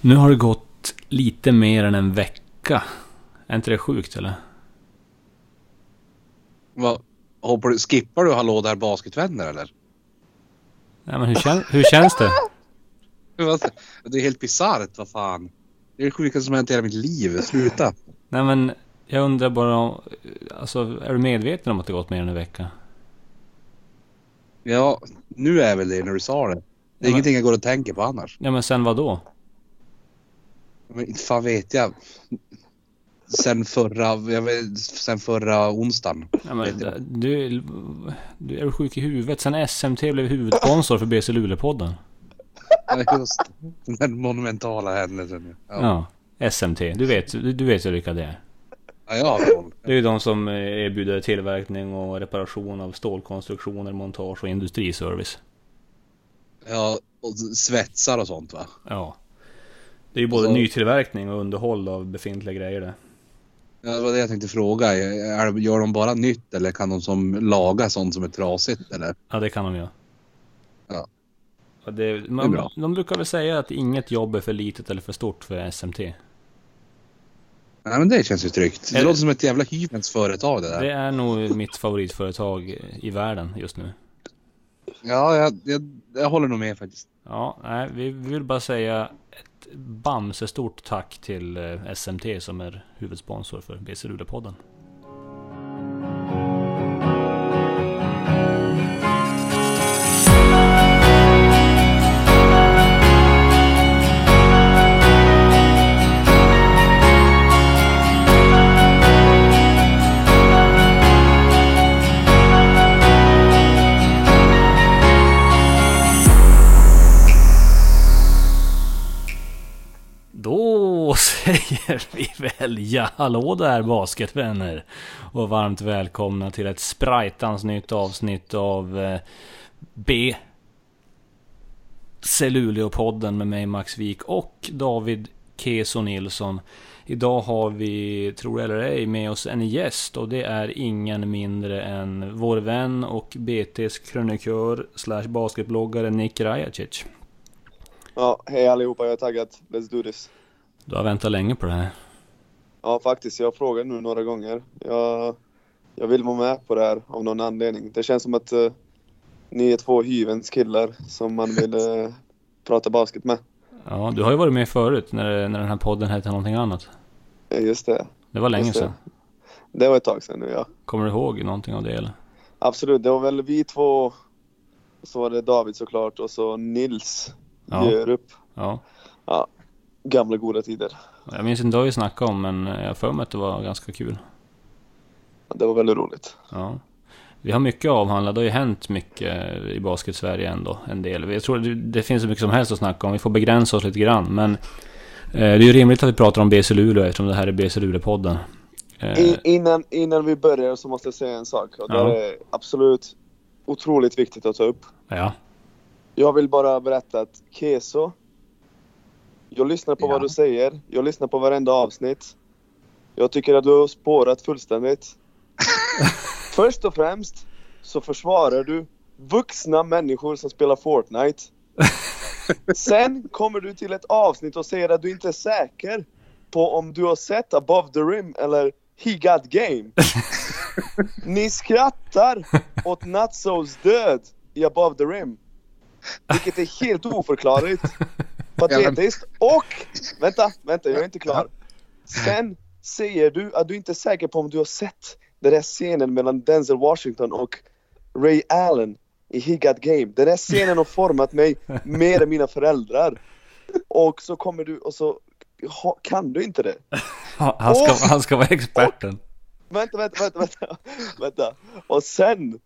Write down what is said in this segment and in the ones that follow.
Nu har det gått lite mer än en vecka. Är inte det sjukt eller? Vad, hoppar du, skippar du Hallå där basketvänner eller? Ja, men hur, kän, hur känns det? Det är helt bisarrt, vad fan. Det är det sjukaste som hänt i hela mitt liv. Sluta. Nej men, jag undrar bara om... Alltså, är du medveten om att det gått mer än en vecka? Ja, nu är jag väl det när du sa det. Det är men- ingenting jag går och tänker på annars. Ja men sen vad då? Men inte fan vet jag. Sen förra, jag vet, sen förra onsdagen. Ja, men, du, du är sjuk i huvudet? Sen SMT blev huvudsponsor för BC Luleå-podden. Ja, Just den monumentala händelsen. Ja, Ja. SMT, du vet, du, du vet vilka det är. ja jag har koll. Det är ju de som eh, erbjuder tillverkning och reparation av stålkonstruktioner, montage och industriservice. Ja, och svetsar och sånt va? Ja. Det är ju både Och så- nytillverkning och underhåll av befintliga grejer det. Ja, det var det jag tänkte fråga. Är, gör de bara nytt eller kan de som laga sånt som är trasigt eller? Ja, det kan de göra. Ja. Det, Det är man, bra. de brukar väl säga att inget jobb är för litet eller för stort för SMT. Nej men det känns ju tryggt. Det Är det- låter som ett jävla hyvens företag det där. Det är nog mitt favoritföretag i världen just nu. Ja, jag, jag, jag håller nog med faktiskt. Ja, nej, vi vill bara säga Bamse stort tack till eh, SMT som är huvudsponsor för BC Luleå-podden. Då säger vi väl ja, hallå där basketvänner! Och varmt välkomna till ett sprajtans nytt avsnitt av eh, B. Celluleopodden med mig Max Wik och David Keso Nilsson. Idag har vi, tror det eller ej, med oss en gäst och det är ingen mindre än vår vän och BT's krönikör slash basketbloggare Nick Rajacic. Ja, hej allihopa, jag är taggad. Let's do this. Du har väntat länge på det här. Ja, faktiskt, jag har frågat nu några gånger. Jag, jag vill vara med på det här av någon anledning. Det känns som att eh, ni är två hyvens killar som man vill eh, prata basket med. Ja, du har ju varit med förut när, när den här podden hette någonting annat. Just det. Det var länge det. sedan. Det var ett tag sedan nu, ja. Kommer du ihåg någonting av det eller? Absolut, det var väl vi två. Så var det David såklart och så Nils Ja. Jörup. Ja. Gamla goda tider. Jag minns inte vad vi snackade om, men jag har för mig att det var ganska kul. Det var väldigt roligt. Ja. Vi har mycket att avhandla. Det har ju hänt mycket i basket-Sverige ändå. En del. Jag tror det, det finns så mycket som helst att snacka om. Vi får begränsa oss lite grann. Men eh, det är ju rimligt att vi pratar om BC Luleå eftersom det här är BC Luleå-podden. Eh, I, innan, innan vi börjar så måste jag säga en sak. Och det Ja. är absolut otroligt viktigt att ta upp. ja. Jag vill bara berätta att Keso, jag lyssnar på Ja. vad du säger. Jag lyssnar på varenda avsnitt. Jag tycker att du har spårat fullständigt. Först och främst så försvarar du vuxna människor som spelar Fortnite. Sen kommer du till ett avsnitt och säger att du inte är säker på om du har sett Above the Rim eller He Got Game. Ni skrattar åt Nutsos död i Above the Rim. Vilket är helt oförklarligt. Patetiskt. Och, vänta, vänta, jag är inte klar. Sen säger du att du inte är säker på om du har sett den där scenen mellan Denzel Washington och Ray Allen i He Got Game. Den där scenen har format mig mer än mina föräldrar. Och så kommer du och så ha, kan du inte det. Han, ska, Åh! han ska vara experten. Vänta, vänta, vänta, vänta, vänta. Och sen,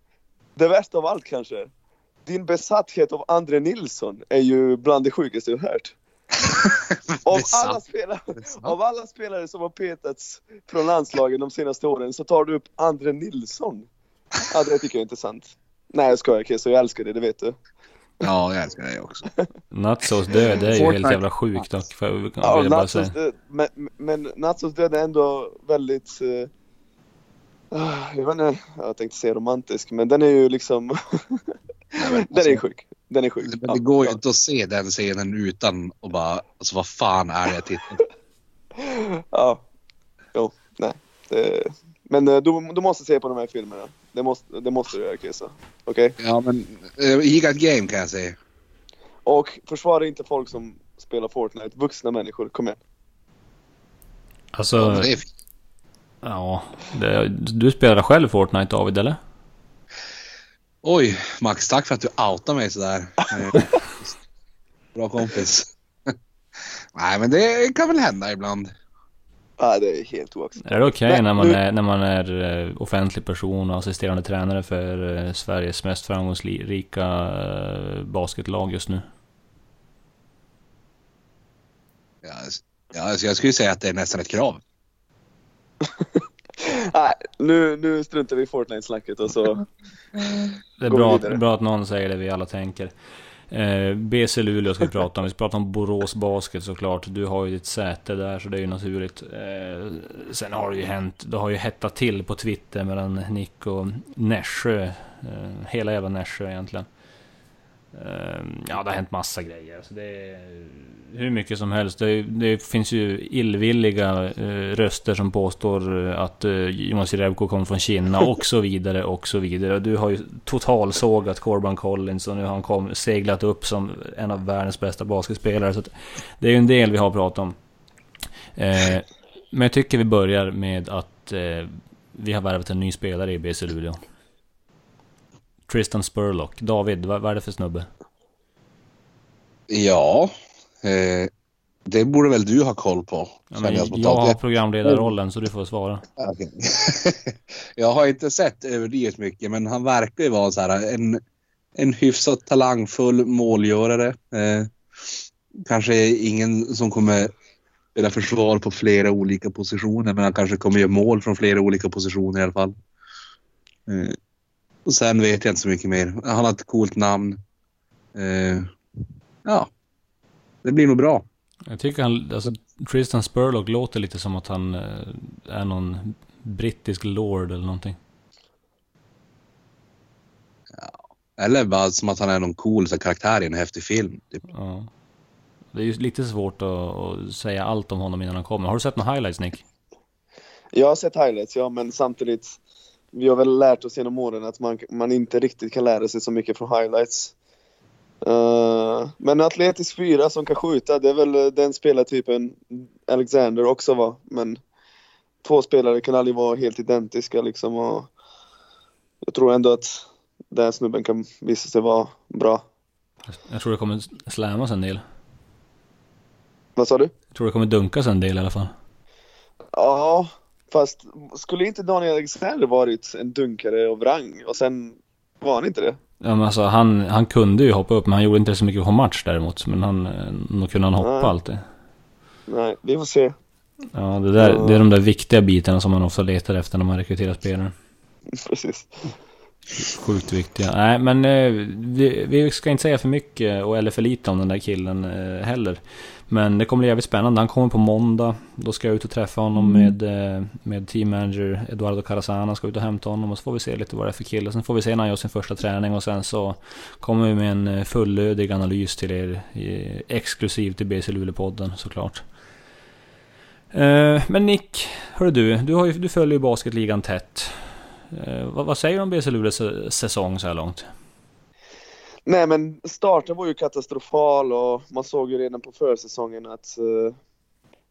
det värsta av allt kanske. Din besatthet av André Nilsson är ju bland det sjukaste jag hört. Av alla, spelare, av alla spelare som har petats från landslagen de senaste åren så tar du upp André Nilsson. Ja, det tycker jag är intressant. Nej jag skojar Kiss, jag älskar det, det vet du. Ja, jag älskar dig också. Nutsos död, är ju helt jävla sjukt dock. För, ja, jag bara Natsos säga. död, men, men Natsos död är ändå väldigt... ah, jag vet inte, jag tänkte säga romantisk, men den är ju liksom... den är sjuk. Den är sjuk. Det går ju inte att se den scenen utan att bara, alltså vad fan är det jag tittar? Ja. Jo, nej. Det... Men eh, du, du måste se på de här filmerna. Det måste, det måste du göra Kisa. Okej? Ja men, uh, he got game kan jag säga. Och försvara inte folk som spelar Fortnite. Vuxna människor, kom igen. Alltså, Ja, det är ja. Det, du spelar själv Fortnite David, eller? Oj, Max, tack för att du outar mig sådär. Eh, Bra kompis. Nej men det kan väl hända ibland. Nej, det är helt oacceptabelt. Är det okej Nej, när man nu- är, när man är eh, offentlig person och assisterande tränare för eh, Sveriges mest framgångsrika basketlag just nu? Ja, ja, alltså jag skulle säga att det är nästan ett krav. Nej, nu, nu struntar vi i Fortnite-snacket och så... Det är bra, bra att någon säger det vi alla tänker. Eh, BC Luleå ska vi prata om. Vi ska prata om Borås Basket såklart. Du har ju ditt säte där så det är ju naturligt. Eh, sen har det ju hänt, det har ju hettat till på Twitter mellan Nick och Nässjö. Eh, hela jävla Nässjö egentligen. Eh, ja, det har hänt massa grejer. Så det är hur mycket som helst. Det, det finns ju illvilliga eh, röster som påstår eh, att eh, Jonas Jerebko kommer från Kina och så vidare och så vidare. Du har ju totalsågat Corban Collins och nu har han kom, seglat upp som en av världens bästa basketspelare. Så det är ju en del vi har pratat om. Men jag tycker vi börjar med att vi har värvat en ny spelare i BC Luleå. Tristan Spurlock. David, vad, vad är det för snubbe? Ja, eh, det borde väl du ha koll på. Ja, men jag har programledarrollen så du får svara. Okej. jag har inte sett överdrivet mycket, men han verkar ju vara så här en, en hyfsat talangfull målgörare. Eh, kanske ingen som kommer spela försvar på flera olika positioner, men han kanske kommer göra mål från flera olika positioner i alla fall. Eh, och sen vet jag inte så mycket mer. Han har ett coolt namn. Eh, ja, det blir nog bra. Jag tycker han, alltså Tristan Spurlock låter lite som att han eh, är någon brittisk lord eller någonting. Eller bara som att han är någon cool så karaktär i en häftig film. Typ. Ja. Det är ju lite svårt att, att säga allt om honom innan han kommer. Har du sett några highlights Nick? Jag har sett highlights, ja, men samtidigt. Vi har väl lärt oss genom åren att man, man inte riktigt kan lära sig så mycket från highlights. Eh, men Atletisk 4 som kan skjuta, det är väl den spelartypen Alexander också var. Men två spelare kan aldrig vara helt identiska liksom. Och jag tror ändå att den snubben kan visa sig vara bra. Jag tror det kommer slammas en del. Vad sa du? Jag tror det kommer dunkas en del i alla fall. Ja, fast skulle inte Daniel Alexander varit en dunkare av rang? Och sen var han inte det? Ja, men alltså, han, han kunde ju hoppa upp men han gjorde inte så mycket på match däremot. Men han, nog kunde han hoppa Nej. alltid. Nej, vi får se. Ja, det, där, det är de där viktiga bitarna som man ofta letar efter när man rekryterar spelare. Precis. Sjukt viktiga. Nej, men eh, vi, vi ska inte säga för mycket och eller för lite om den där killen eh, heller. Men det kommer bli jävligt spännande. Han kommer på måndag. Då ska jag ut och träffa honom med, eh, med team manager Eduardo Carasana. Ska ut och hämta honom och så får vi se lite vad det är för kille. Sen får vi se när han gör sin första träning och sen så kommer vi med en eh, fullödig analys till er. Exklusivt till BC Luleå-podden såklart. Eh, Men Nick, hör du, du, har ju, du följer ju basketligan tätt. Vad, vad säger du om BC Luleås säsong så här långt? Nej men starten var ju katastrofal och man såg ju redan på försäsongen att uh,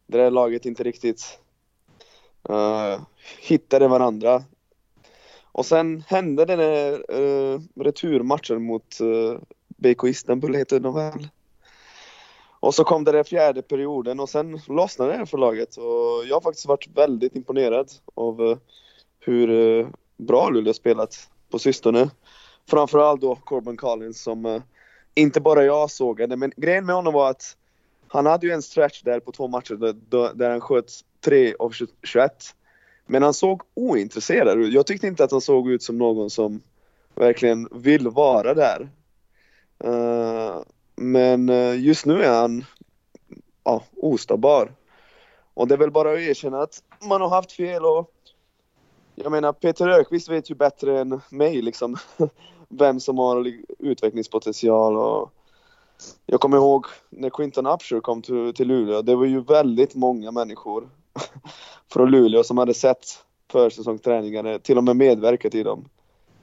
det där laget inte riktigt uh, hittade varandra. Och sen hände den där uh, eh, returmatchen mot uh, BK Istanbul heter det väl. Och så kom det där fjärde perioden och sen lossnade det för laget och jag har faktiskt varit väldigt imponerad av uh, hur uh, bra Luleå spelat på sistone. Framförallt då Corbin Collins som uh, inte bara jag sågade, men grejen med honom var att han hade ju en stretch där på två matcher där, där- där han sköt 3 av 21. Men han såg ointresserad ut. Jag tyckte inte att han såg ut som någon som verkligen vill vara där. Uh, men eh, just nu är han ja, ostabar. Och det är väl bara att erkänna att man har haft fel och jag menar Peter Ökvist vet ju bättre än mig liksom vem som har utvecklingspotential och jag kommer ihåg när Quinton Upshur kom till, till Luleå, det var ju väldigt många människor från Luleå som hade sett försäsongsträningarna, till och med medverkat i dem.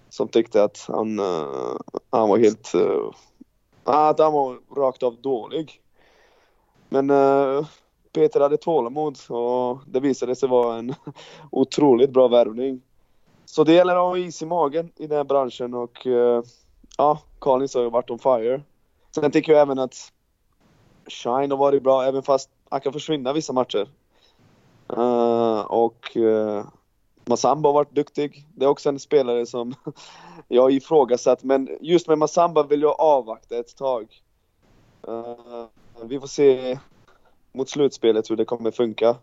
Som tyckte att han, uh, han var helt, Uh, att han var rakt av dålig. Men uh, Peter hade tålamod och det visade sig vara en otroligt bra värvning. Så det gäller att ha is i magen i den här branschen och eh, ja, Kalins har ju varit on fire. Sen tycker jag även att Shine har varit bra även fast han kan försvinna vissa matcher. Uh, och uh, Masamba har varit duktig. Det är också en spelare som jag har ifrågasatt men just med Masamba vill jag avvakta ett tag. Uh, vi får se mot slutspelet hur det kommer funka.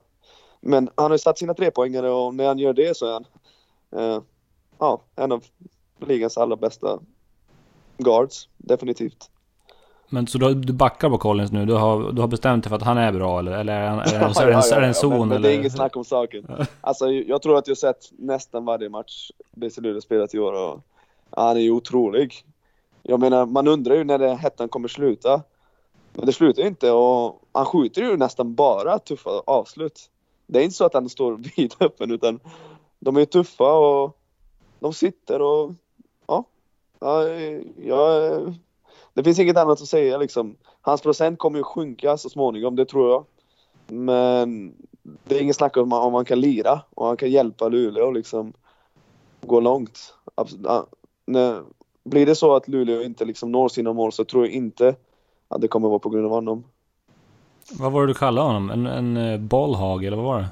Men han har ju satt sina trepoängare och när han gör det så är han eh, ja, en av ligans allra bästa guards, definitivt. Men så du, du backar på Collins nu? Du har, du har bestämt dig för att han är bra eller? Eller är, han, är, en- är, det, en, är det en zon? men, men eller? det är inget snack om saken. Alltså jag tror att jag sett nästan varje match BC Luleå spelat i år och han är ju otrolig. Jag menar, man undrar ju när det hettan kommer sluta. Men det slutar ju inte och han skjuter ju nästan bara tuffa avslut. Det är inte så att han står vid öppen utan de är tuffa och de sitter och ja, ja, ja det finns inget annat att säga liksom. Hans procent kommer ju sjunka så småningom, det tror jag. Men det är inget snack om om man kan lira och han kan hjälpa Luleå och liksom gå långt. Absolut. ja, blir det så att Luleå inte liksom når sina mål så tror jag inte att det kommer vara på grund av honom. Vad var det du kallade honom? En, en eh, bollhag eller vad var det?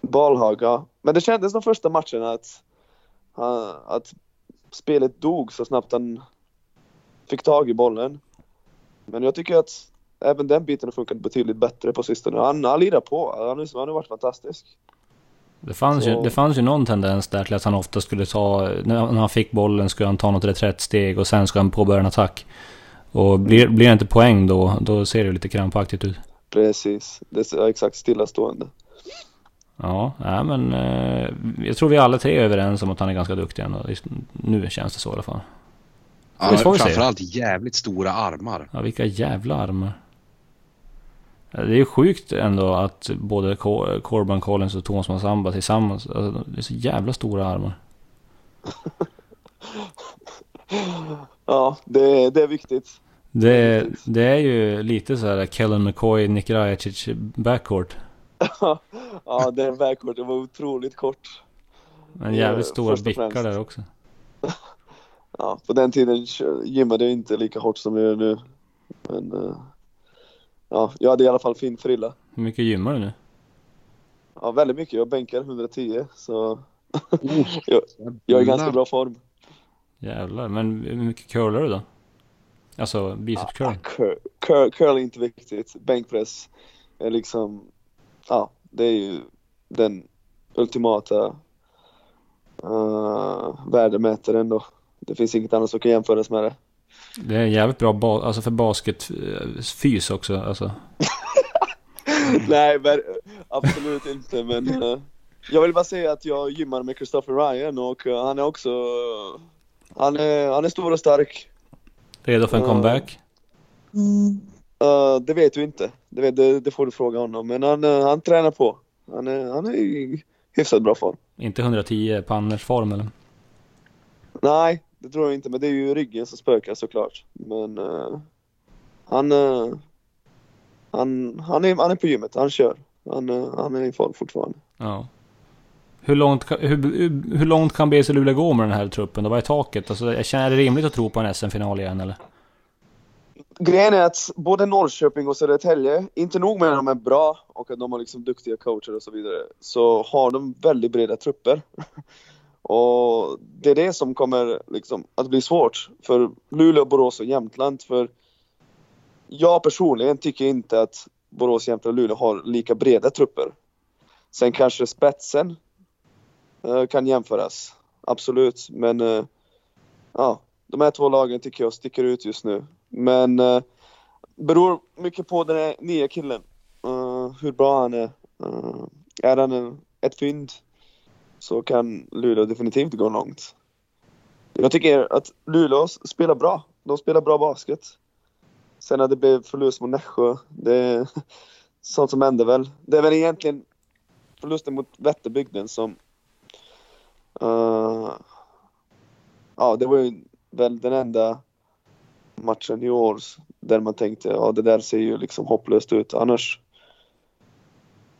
Ballhag, ja. Men det kändes de första matcherna att, att spelet dog så snabbt han fick tag i bollen. Men jag tycker att även den biten har funkat betydligt bättre på sistone. Han, han lirar på. Han, han har varit fantastisk. Det fanns, ju, det fanns ju någon tendens där till att han ofta skulle ta, när han fick bollen skulle han ta något reträttsteg och sen ska han påbörja en attack. Och blir, blir det inte poäng då, då ser det lite krampaktigt ut. Precis. Det är exakt stillastående. Ja, nej men eh, jag tror vi alla tre är överens om att han är ganska duktig ändå. Nu känns det så i alla fall. Han Det får har vi se. framförallt jävligt stora armar. Ja, vilka jävla armar. Ja, Det är ju sjukt ändå att både Cor- Corban Collins och Thomas Massamba tillsammans, alltså, det är så jävla stora armar. Ja, det, det är viktigt. Det, är- det är ju lite så här Kellen McCoy, Nick Rajacic backcourt. ja, den backcourten var otroligt kort. Men jävligt Eh, stora bickar där också. Ja, på den tiden gymmade jag inte lika hårt som jag gör nu. Men eh, ja, jag hade i alla fall fin frilla. Hur mycket gymmar du nu? Ja, väldigt mycket. Jag bänkar 110 så Oh, jag, jag är i ganska bra form. Jävlar, men hur mycket curlar du då? Alltså biceps curl? Cur, cur, curl är inte viktigt. Bänkpress är liksom, ja, det är ju den ultimata uh, värdemätaren då. Det finns inget annat som kan jämföras med det. Det är jävligt bra ba- alltså för basketfys också. Alltså. Nej, ver- absolut inte. Men eh, jag vill bara säga att jag gymmar med Christopher Ryan och eh, han är också, han är, han är stor och stark. Redo för en comeback? Eh, det vet du inte. Det, vet, det, det får du fråga honom. Men han, eh, han tränar på. Han är, han är i hyfsat bra form. Inte 110 panners form eller? Nej, det tror jag inte. Men det är ju ryggen som spökar såklart. Men eh, han, eh, han, han, är, han är på gymmet. Han kör. Han, eh, han är i form fortfarande. Ja. Hur långt, hur, hur, långt kan BC Luleå gå med den här truppen? då? Vad är taket? Alltså, jag känner, är det rimligt att tro på en SM-final igen eller? Grejen är att både Norrköping och Södertälje, inte nog med att de är bra och att de har liksom duktiga coacher och så vidare, så har de väldigt breda trupper. Och det är det som kommer liksom att bli svårt för Luleå, Borås och Jämtland. För jag personligen tycker inte att Borås, Jämtland och Luleå har lika breda trupper. Sen kanske spetsen eh, kan jämföras, absolut. Men eh, ja, de här två lagen tycker jag sticker ut just nu. Men uh, beror mycket på den här nya killen. Uh, hur bra han är. Uh, är han en, ett fynd så kan Luleå definitivt gå långt. Jag tycker att Luleå spelar bra. De spelar bra basket. Sen att det blev förlust mot Nässjö, det är sånt som händer väl. Det är väl egentligen förlusten mot Vätterbygden som... Uh, ja, det var ju väl den enda matchen i år där man tänkte ja det där ser ju liksom hopplöst ut. Annars...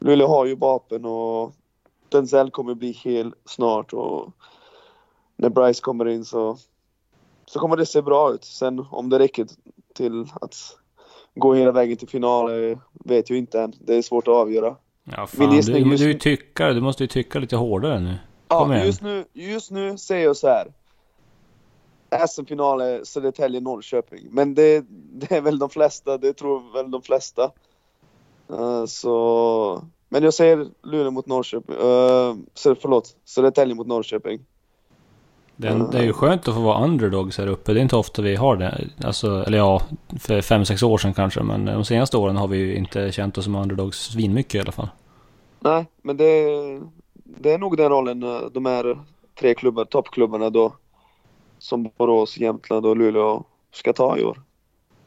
Luleå har ju vapen och Denzel kommer bli hel snart och när Bryce kommer in så, så kommer det se bra ut. Sen om det räcker till att gå hela vägen till final vet jag inte än. Det är svårt att avgöra. Ja, fan, du, du, du, tyckare, du måste ju tycka lite hårdare nu. Kom ja, igen. just nu, just nu säger jag så här. SM-final är Södertälje-Norrköping. Men det, det, är väl de flesta, det tror väl de flesta. Uh, så... Men jag säger Luleå mot Norrköping. Uh, förlåt, Södertälje mot Norrköping. Det, det är ju skönt att få vara underdogs här uppe. Det är inte ofta vi har det. Alltså, eller ja, för fem sex år sedan kanske. Men de senaste åren har vi ju inte känt oss som underdogs svinmycket i alla fall. Nej, men det, det är nog den rollen eh, de här tre klubbar, toppklubbarna då. Som Borås, Jämtland och Luleå ska ta i år.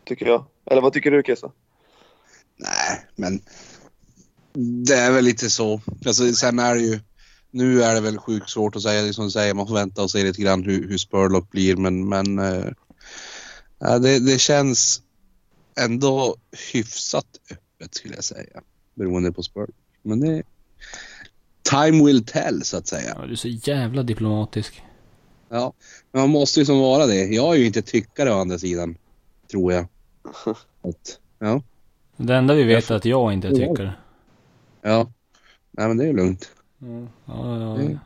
Tycker jag. Eller vad tycker du Kesa? Nej, men det är väl lite så. Alltså, sen är det ju nu är det väl sjukt svårt att säga, som du säger, man får vänta och se lite grann hur, hur Spurlock blir men, men äh, det, det känns ändå hyfsat öppet skulle jag säga. Beroende på Spurlock. Men det... Time will tell så att säga. Ja, du är så jävla diplomatisk. Ja, men man måste ju som vara det. Jag är ju inte tyckare å andra sidan. Tror jag. Att, ja. Det enda vi vet är att jag inte är tyckare. Ja. Nej men det är lugnt. Ja, ja, mm.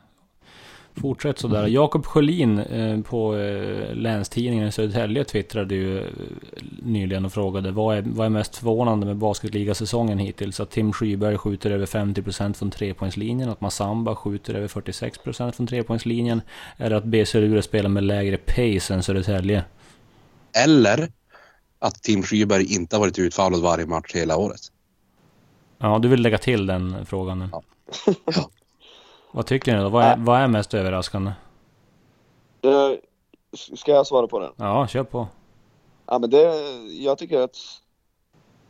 Fortsätt sådär. Jakob Sjölin eh, på eh, Länstidningen i Södertälje twittrade ju eh, nyligen och frågade vad är, vad är mest förvånande med basketligasäsongen hittills? Att Tim Skyberg skjuter över 50% från trepoängslinjen, att Massamba skjuter över 46% från trepoängslinjen, eller att BC Luleå spelar med lägre pace än Södertälje? Eller att Tim Skyberg inte har varit utfallad varje match hela året. Ja, du vill lägga till den frågan? Ja. ja. Vad tycker ni då? Vad är, vad är mest överraskande? Det, ska jag svara på den? Ja, kör på. Ja, men det, jag tycker att...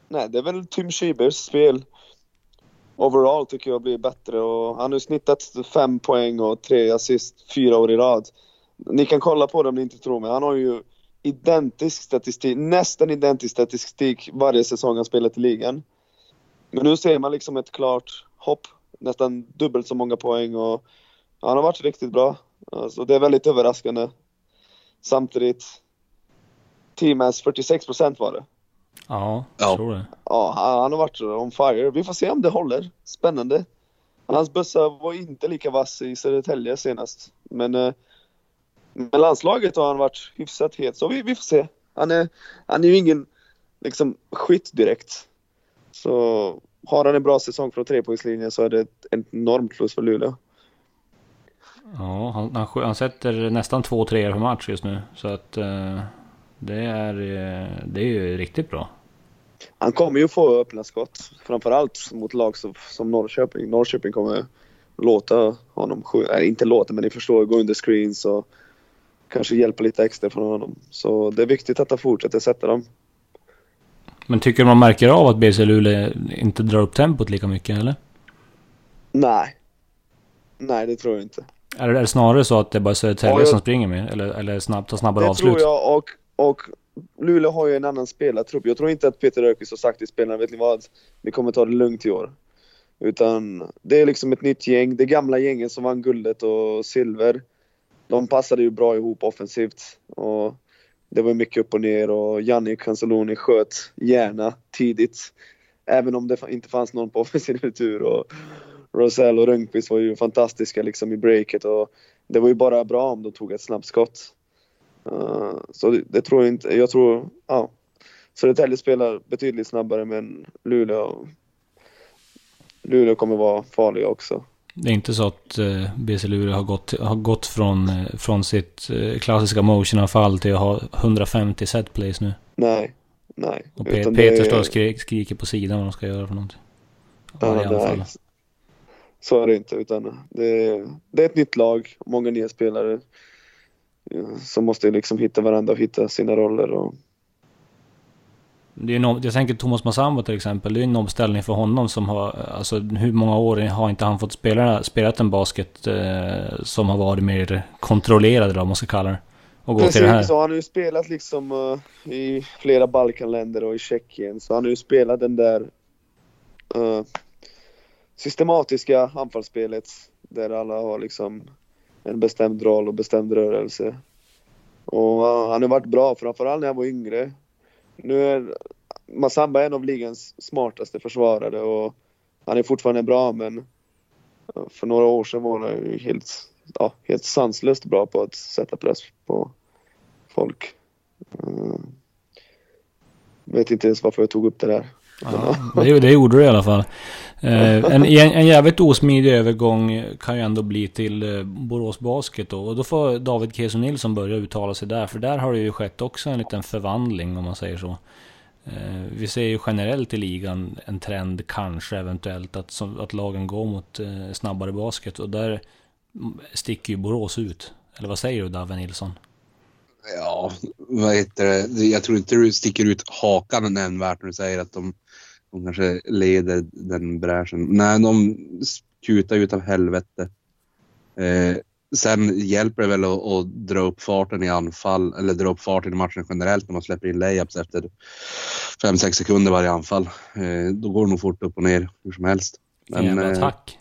Nej, det är väl Tim Schibers spel. Overall tycker jag blir bättre och han har snittat fem poäng och tre assist fyra år i rad. Ni kan kolla på det om ni inte tror mig. Han har ju identisk statistik, nästan identisk statistik varje säsong han spelat i ligan. Men nu ser man liksom ett klart hopp nästan dubbelt så många poäng och han har varit riktigt bra. Alltså, det är väldigt överraskande. Samtidigt, Teamans 46 procent var det. Ja, jag tror det. Ja, han har varit on fire. Vi får se om det håller. Spännande. Hans bössa var inte lika vass i Södertälje senast. Men eh, med landslaget har han varit hyfsat het, så vi, vi får se. Han är, han är ju ingen liksom skytt direkt. Så har han en bra säsong från trepoängslinjen så är det ett enormt plus för Luleå. Ja, han, han, han sätter nästan två treor per match just nu. Så att uh, det, är, uh, det är ju riktigt bra. Han kommer ju få öppna skott. Framförallt mot lag som, som Norrköping. Norrköping kommer låta honom, nej inte låta men ni förstår, gå under screens och kanske hjälpa lite extra från honom. Så det är viktigt att han fortsätter sätta dem. Men tycker du man märker av att BC Luleå inte drar upp tempot lika mycket eller? Nej. Nej, det tror jag inte. Är det snarare så att det är bara Södertälje jag... som springer med? Eller, eller snabbt, tar snabbare det avslut? Det tror jag och, och Luleå har ju en annan spelartrupp. Jag tror inte att Peter Ökvist har sagt till spelarna, vet ni vad? Vi kommer ta det lugnt i år. Utan det är liksom ett nytt gäng. Det gamla gänget som vann guldet och silver. De passade ju bra ihop offensivt. Och det var mycket upp och ner och Janni Canceloni sköt gärna tidigt. Även om det inte fanns någon på offensiv retur. Och Rosell och Rönnqvist var ju fantastiska liksom i breaket och det var ju bara bra om de tog ett snabbskott. Uh, eh, så det, det, tror jag inte. Jag tror, ja. Södertälje spelar betydligt snabbare men Luleå, Luleå kommer vara farliga också. Det är inte så att eh, BC Luleå har gått, har gått från, eh, från sitt eh, klassiska motionanfall till att ha 150 set plays nu? Nej, nej. Och Pe Peter står och skri skriker på sidan vad de ska göra för någonting. Ja, nej. Så är det inte, utan det är, det är ett nytt lag, många nya spelare. ja, som måste liksom hitta varandra och hitta sina roller. Och... Det är en, jag tänker Thomas Massambo till exempel. Det är en omställning för honom som har... Alltså hur många år har inte han fått spela spelat en basket eh, som har varit mer kontrollerad eller vad man ska kalla det? Och gå Precis, till det här. så han har ju spelat liksom uh, i flera Balkanländer och i Tjeckien. Så han har ju spelat den där uh, systematiska anfallsspelet där alla har liksom en bestämd roll och bestämd rörelse. Och uh, han har varit bra, framförallt när han var yngre. Nu är Masamba en av ligans smartaste försvarare och han är fortfarande bra men för några år sedan var han ju helt, ja, helt sanslöst bra på att sätta press på folk. Jag vet inte ens varför jag tog upp det där. Ja, det, det gjorde du i alla fall. Eh, en, en jävligt osmidig övergång kan ju ändå bli till eh, Borås Basket då. Och då får David Keso Nilsson börja uttala sig där. För där har det ju skett också en liten förvandling om man säger så. Eh, vi ser ju generellt i ligan en trend, kanske eventuellt, att, att lagen går mot snabbare basket. Och där sticker ju Borås ut. Eller vad säger du David Nilsson? Ja, vad heter det? Jag tror inte du sticker ut hakan nämnvärt när du säger att de de kanske leder den bräschen. Nej, de kutar ut av helvete. Eh, sen hjälper det väl att, att, dra upp farten i anfall eller dra upp farten i matchen generellt när man släpper in layups efter 5-6 sekunder varje anfall. Eh, då går det nog fort upp och ner hur som helst. Men, Jävla eh, tack.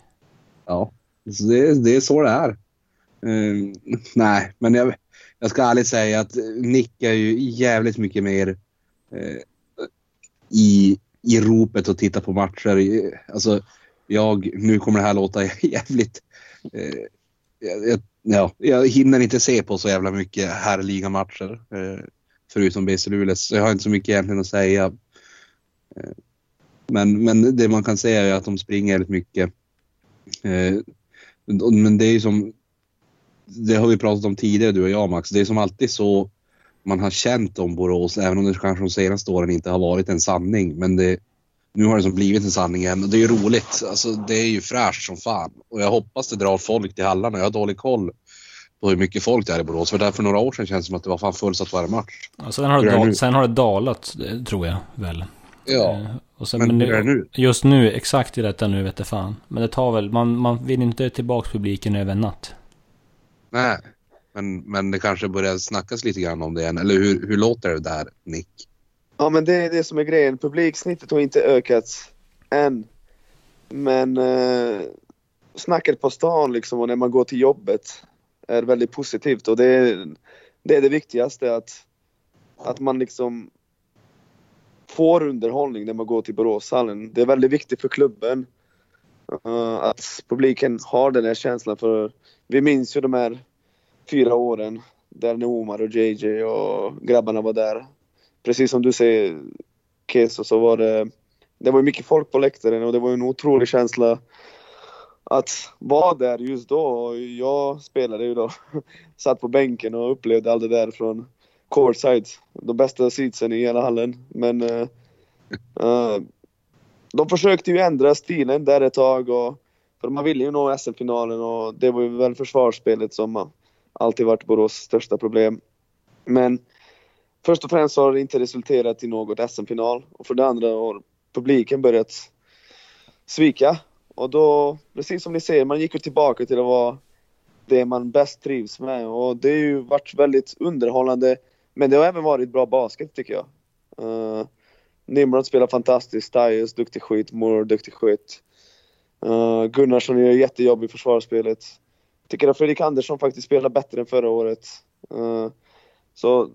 ja, så det, det är så det är. Eh, nej, men jag, jag ska ärligt säga att Nick är ju jävligt mycket mer eh, i i ropet och titta på matcher. Alltså, jag, nu kommer det här låta jävligt... Eh, jag, ja, jag hinner inte se på så jävla mycket herrligamatcher. Eh, förutom BC Luleå. Så jag har inte så mycket egentligen att säga. Eh, men, men det man kan säga är att de springer väldigt mycket. Eh, men det är ju som... Det har vi pratat om tidigare du och jag Max. Det är som alltid så man har känt om Borås, även om det kanske de senaste åren inte har varit en sanning. Men det, nu har det som blivit en sanning igen och det är ju roligt. Alltså, det är ju fräscht som fan. Och jag hoppas det drar folk till hallarna. Jag har dålig koll på hur mycket folk det är i Borås. För där för några år sedan kändes det som att det var fan fullsatt varje match. Ja, sen, har det dal, sen har det dalat, tror jag väl. Ja. Eh, och sen, men, men nu, nu? Just nu, exakt i detta nu vet jag fan. Men det tar väl, man, man vill inte tillbaka publiken över en natt. Nej. Men, men det kanske börjar snackas lite grann om det igen. Eller hur, hur låter det där, Nick? Ja, men det är det som är grejen. Publiksnittet har inte ökat än. Men eh, snacket på stan liksom och när man går till jobbet är väldigt positivt och det är det, är det viktigaste att, att man liksom får underhållning när man går till Boråshallen. Det är väldigt viktigt för klubben uh, att publiken har den här känslan för vi minns ju de här fyra åren där när Omar och JJ och grabbarna var där. Precis som du säger Keso så var det, det var mycket folk på läktaren och det var en otrolig känsla att vara där just då. Jag spelade ju då, satt på bänken och upplevde allt det där från courtside. De bästa seatsen i hela hallen. Men uh, uh, de försökte ju ändra stilen där ett tag och för man ville ju nå SM-finalen och det var ju väl försvarsspelet som alltid varit Borås största problem. Men först och främst har det inte resulterat i något SM-final och för det andra har publiken börjat svika. Och då, precis som ni ser, man gick ju tillbaka till att vara det man bäst trivs med och det har ju varit väldigt underhållande. Men det har även varit bra basket tycker jag. Uh, Nimrod spelar fantastiskt, Tyus, duktig skit, Moore duktig skit. Uh, eh, Gunnarsson gör jättejobb i försvarsspelet tycker att Fredrik Andersson faktiskt spelar bättre än förra året. Eh, så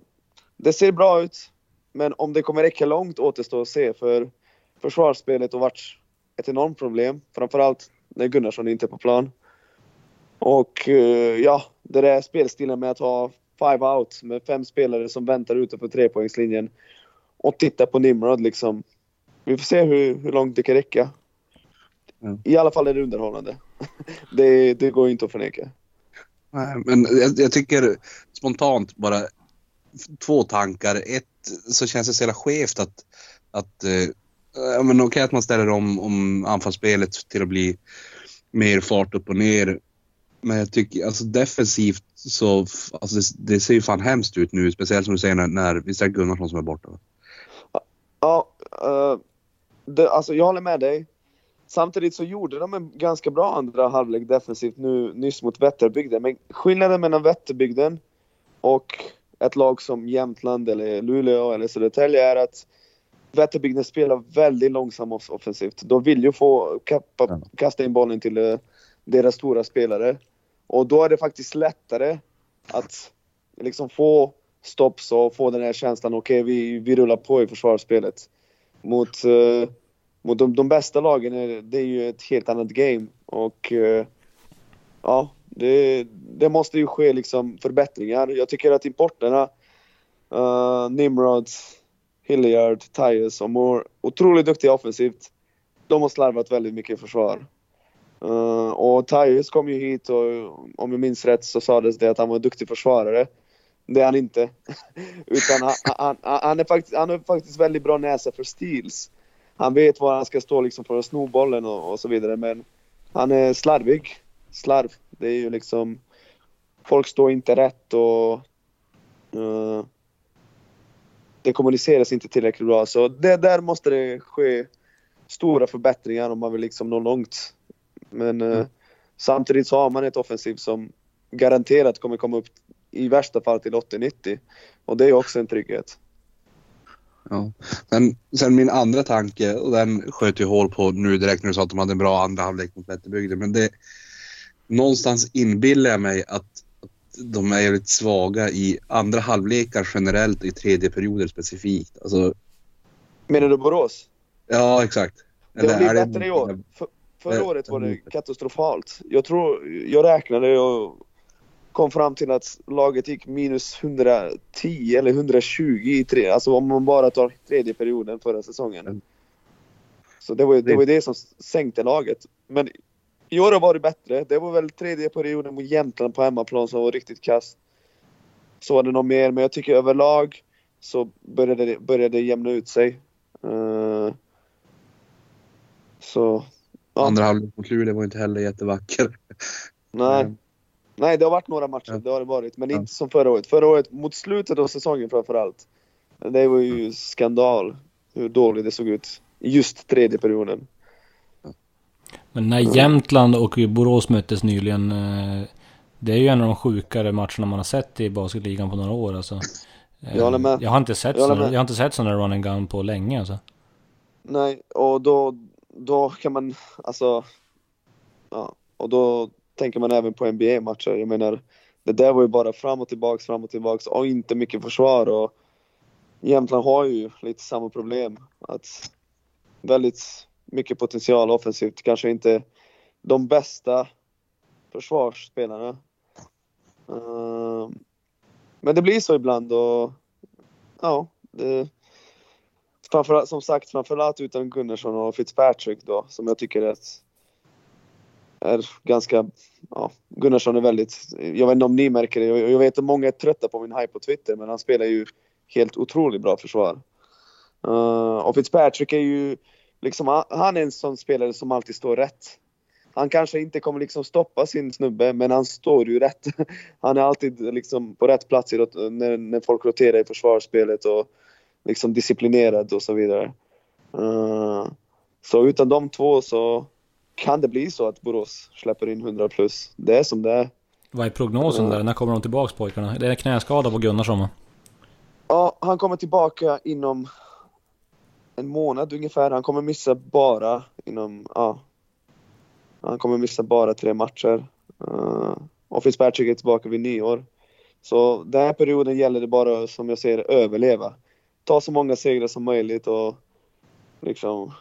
det ser bra ut. Men om det kommer räcka långt återstår att se för försvarsspelet har varit ett enormt problem. Framförallt när Gunnarsson inte är på plan. Och eh, ja, det där spelstilen med att ha five out med fem spelare som väntar utanför trepoängslinjen och titta på Nimrod liksom. Vi får se hur, hur långt det kan räcka. Mm. I alla fall är det underhållande. det, det går inte att förneka. Nej, men jag, jag, tycker spontant bara två tankar. Ett så känns det så jävla skevt att, att eh, men okej att man ställer om, om anfallsspelet till att bli mer fart upp och ner. Men jag tycker alltså defensivt så, alltså det, det ser ju fan hemskt ut nu. Speciellt som du säger när, när visst är det Gunnarsson som är borta? Ja, uh, det, alltså jag håller med dig. Samtidigt så gjorde de en ganska bra andra halvlek defensivt nu nyss mot Vätterbygden. Men skillnaden mellan Vätterbygden och ett lag som Jämtland eller Luleå eller Södertälje är att Vätterbygden spelar väldigt långsamt offensivt. De vill ju få kappa, kasta in bollen till uh, deras stora spelare. Och då är det faktiskt lättare att liksom få stopps och få den här känslan, okej okay, vi, vi rullar på i försvarsspelet. Mot, uh, mot de, de, bästa lagen är det är ju ett helt annat game. Och eh, ja, det, det, måste ju ske liksom förbättringar. Jag tycker att importerna, uh, Nimrod, Hilliard, Tyus och Moore, otroligt duktiga offensivt. De har slarvat väldigt mycket i försvar. Uh, och Tyus kom ju hit och om jag minns rätt så sades det att han var en duktig försvarare. Det är han inte. Utan han, han, han, är faktiskt, han har faktiskt väldigt bra näsa för steals. Han vet var han ska stå liksom för att sno bollen och, och så vidare men han är slarvig. Slarv. Det är ju liksom... Folk står inte rätt och... Uh, det kommuniceras inte tillräckligt bra. Så det, där måste det ske stora förbättringar om man vill liksom nå långt. Men uh, samtidigt så har man ett offensiv som garanterat kommer komma upp i värsta fall till 80-90. Och det är också en trygghet. Ja. Sen, sen min andra tanke, och den sköt ju hål på nu direkt när du sa att de hade en bra andra halvlek mot Vätterbygden. Men det, någonstans inbillar jag mig att, att de är lite svaga i andra halvlekar generellt och i tredje perioder specifikt. Alltså, Menar du Borås? Ja, exakt. Det har blivit bättre i år. För, förra året var det katastrofalt. Jag tror, jag räknade och kom fram till att laget gick minus 110 eller 120 i tre, alltså om man bara tar tredje perioden förra säsongen. Så det var det, var det som sänkte laget. Men i år var det bättre. Det var väl tredje perioden mot Jämtland på hemmaplan som var riktigt kast. Så var det nog mer, men jag tycker överlag så började det, började det jämna ut sig. Uh, så... Ja. Andra halvlek mot Luleå var inte heller jättevacker. Nej. Nej, det har varit några matcher, ja. det har det varit. Men ja. inte som förra året. Förra året, mot slutet av säsongen framförallt. Det var ju skandal hur dåligt det såg ut. Just tredje perioden. Men när Jämtland och Borås möttes nyligen. Eh, det är ju en av de sjukare matcherna man har sett i basketligan på några år alltså. Jag håller med. Jag har inte sett, jag såna, jag har inte sett sådana run and gun på länge alltså. Nej, och då, då kan man alltså... Ja, och då tänker man även på NBA-matcher. Jag menar, det där var ju bara fram och tillbaks, fram och tillbaks och inte mycket försvar. Och Jämtland har ju lite samma problem. Att väldigt mycket potential offensivt, kanske inte de bästa försvarsspelarna. Ehm, men det blir så ibland och ja, det, framförallt, som sagt framförallt utan Gunnarsson och Fitzpatrick då som jag tycker är, är ganska, ja, Gunnarsson är väldigt, jag vet inte om ni märker det, jag, jag vet att många är trötta på min hype på Twitter men han spelar ju helt otroligt bra försvar. Uh, och Fitzpatrick är ju liksom, han är en sån spelare som alltid står rätt. Han kanske inte kommer liksom stoppa sin snubbe men han står ju rätt. Han är alltid liksom på rätt plats när, när folk roterar i försvarsspelet och liksom disciplinerad och så vidare. Uh, så utan de två så kan det bli så att Borås släpper in 100 plus. Det är som det är. Vad är prognosen där? När kommer de tillbaks pojkarna? Det är knäskada på Gunnarsson va? Ja, han kommer tillbaka inom en månad ungefär. Han kommer missa bara inom, ja. Han kommer missa bara tre matcher. Uh, och Fitzpatrick är tillbaka vid nyår. Så den här perioden gäller det bara, som jag ser överleva. Ta så många segrar som möjligt och liksom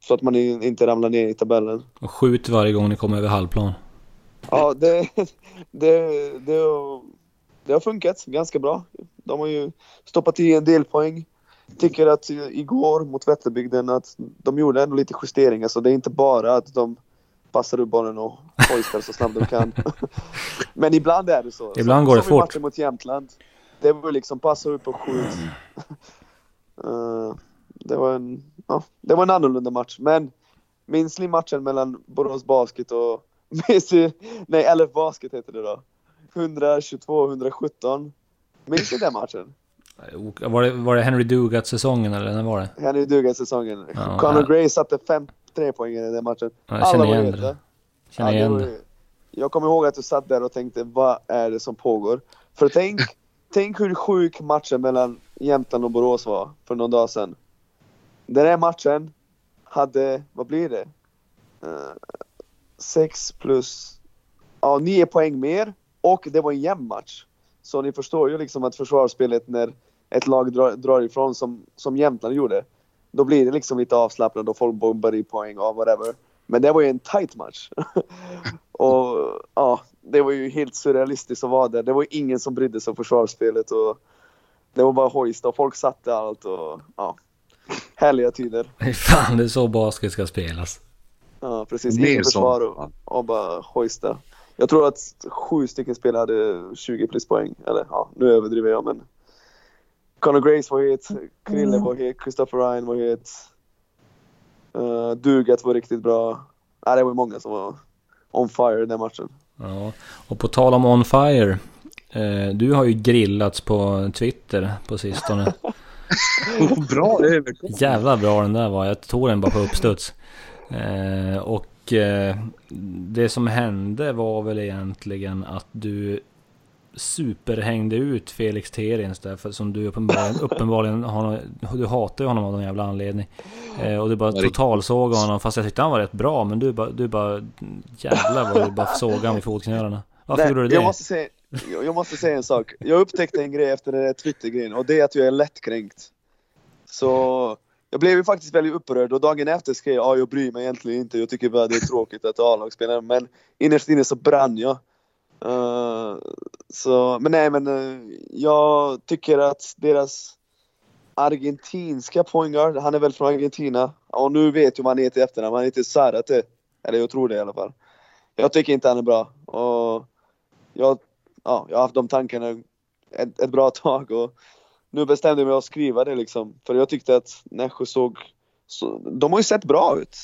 så att man inte ramlar ner i tabellen. Och skjut varje gång ni kommer över halvplan. Ja, det, det, det, det har funkat ganska bra. De har ju stoppat i en del poäng. Tycker att igår mot Vätterbygden att de gjorde ändå lite justeringar så det är inte bara att de passar upp bollen och hoistar så snabbt de kan. Men ibland är det så. Ibland går det som fort. Som mot Jämtland. Det var liksom passa upp och skjut. Uh, det var en, ja, det var en annorlunda match. Men minns ni matchen mellan Borås Basket och Messi, nej LF Basket heter det då. 122-117. Minns du den matchen? Var det, var det Henry Dugat-säsongen eller när var det? Henry Dugat-säsongen. Ja, Conor ja. Gray satte 53 poäng i den matchen. Ja, jag känner var igen det. Känner Ja, igen det. Jag kommer ihåg att du satt där och tänkte, vad är det som pågår? För tänk, tänk hur sjuk matchen mellan Jämtland och Borås var för någon dag sedan. Den här matchen hade, vad blir det? Eh, sex plus, ja nio poäng mer och det var en jämn match. Så ni förstår ju liksom att försvarsspelet när ett lag drar, drar ifrån som, som Jämtland gjorde. Då blir det liksom lite avslappnat och folk bombar i poäng och whatever. Men det var ju en tight match. och ja, det var ju helt surrealistiskt att vara där. Det var ju ingen som brydde sig om försvarsspelet och det var bara hojsta och folk satte allt och ja. Härliga tider. Fan, det är så basket ska spelas. Ja, precis. Mer försvar och, och bara hojsta. Jag tror att sju stycken spelare hade 20 plus poäng. Eller ja, nu överdriver jag men. Conor Grace var het, Krille var het, Christopher Ryan var het. Uh, Dugat var riktigt bra. Ja, det var många som var on fire den matchen. Ja, och på tal om On Fire. Eh, du har ju grillats på Twitter på sistone. Bra övergång. Jävla bra den där var. Jag tog den bara på uppstuds. Eh, och eh, det som hände var väl egentligen att du superhängde ut Felix Terins där, för som du uppenbarligen, uppenbarligen har, du hatar ju honom av någon jävla anledning. Eh, och du bara totalsåg honom, fast jag tyckte han var rätt bra, men du bara, du bara jävlar vad du bara såg honom vid fotknölarna. Varför Nej, gjorde du det? Jag måste, säga, jag, jag måste säga en sak. Jag upptäckte en grej efter den där Twitter-grejen och det är att jag är lättkränkt. Så jag blev ju faktiskt väldigt upprörd och dagen efter skrev jag ah, jag bryr mig egentligen inte. Jag tycker bara det är tråkigt att A-lag spelar. Men innerst inne så brann jag. Uh, så, men nej men uh, jag tycker att deras argentinska poängguard, han är väl från Argentina. Och nu vet ju vad han heter i efternamn. Han heter Zarate. Eller jag tror det i alla fall. Jag tycker inte han är bra. Och jag, ja, jag har haft de tankarna ett, ett bra tag och nu bestämde jag mig att skriva det liksom. För jag tyckte att Nässjö såg, så, de har ju sett bra ut.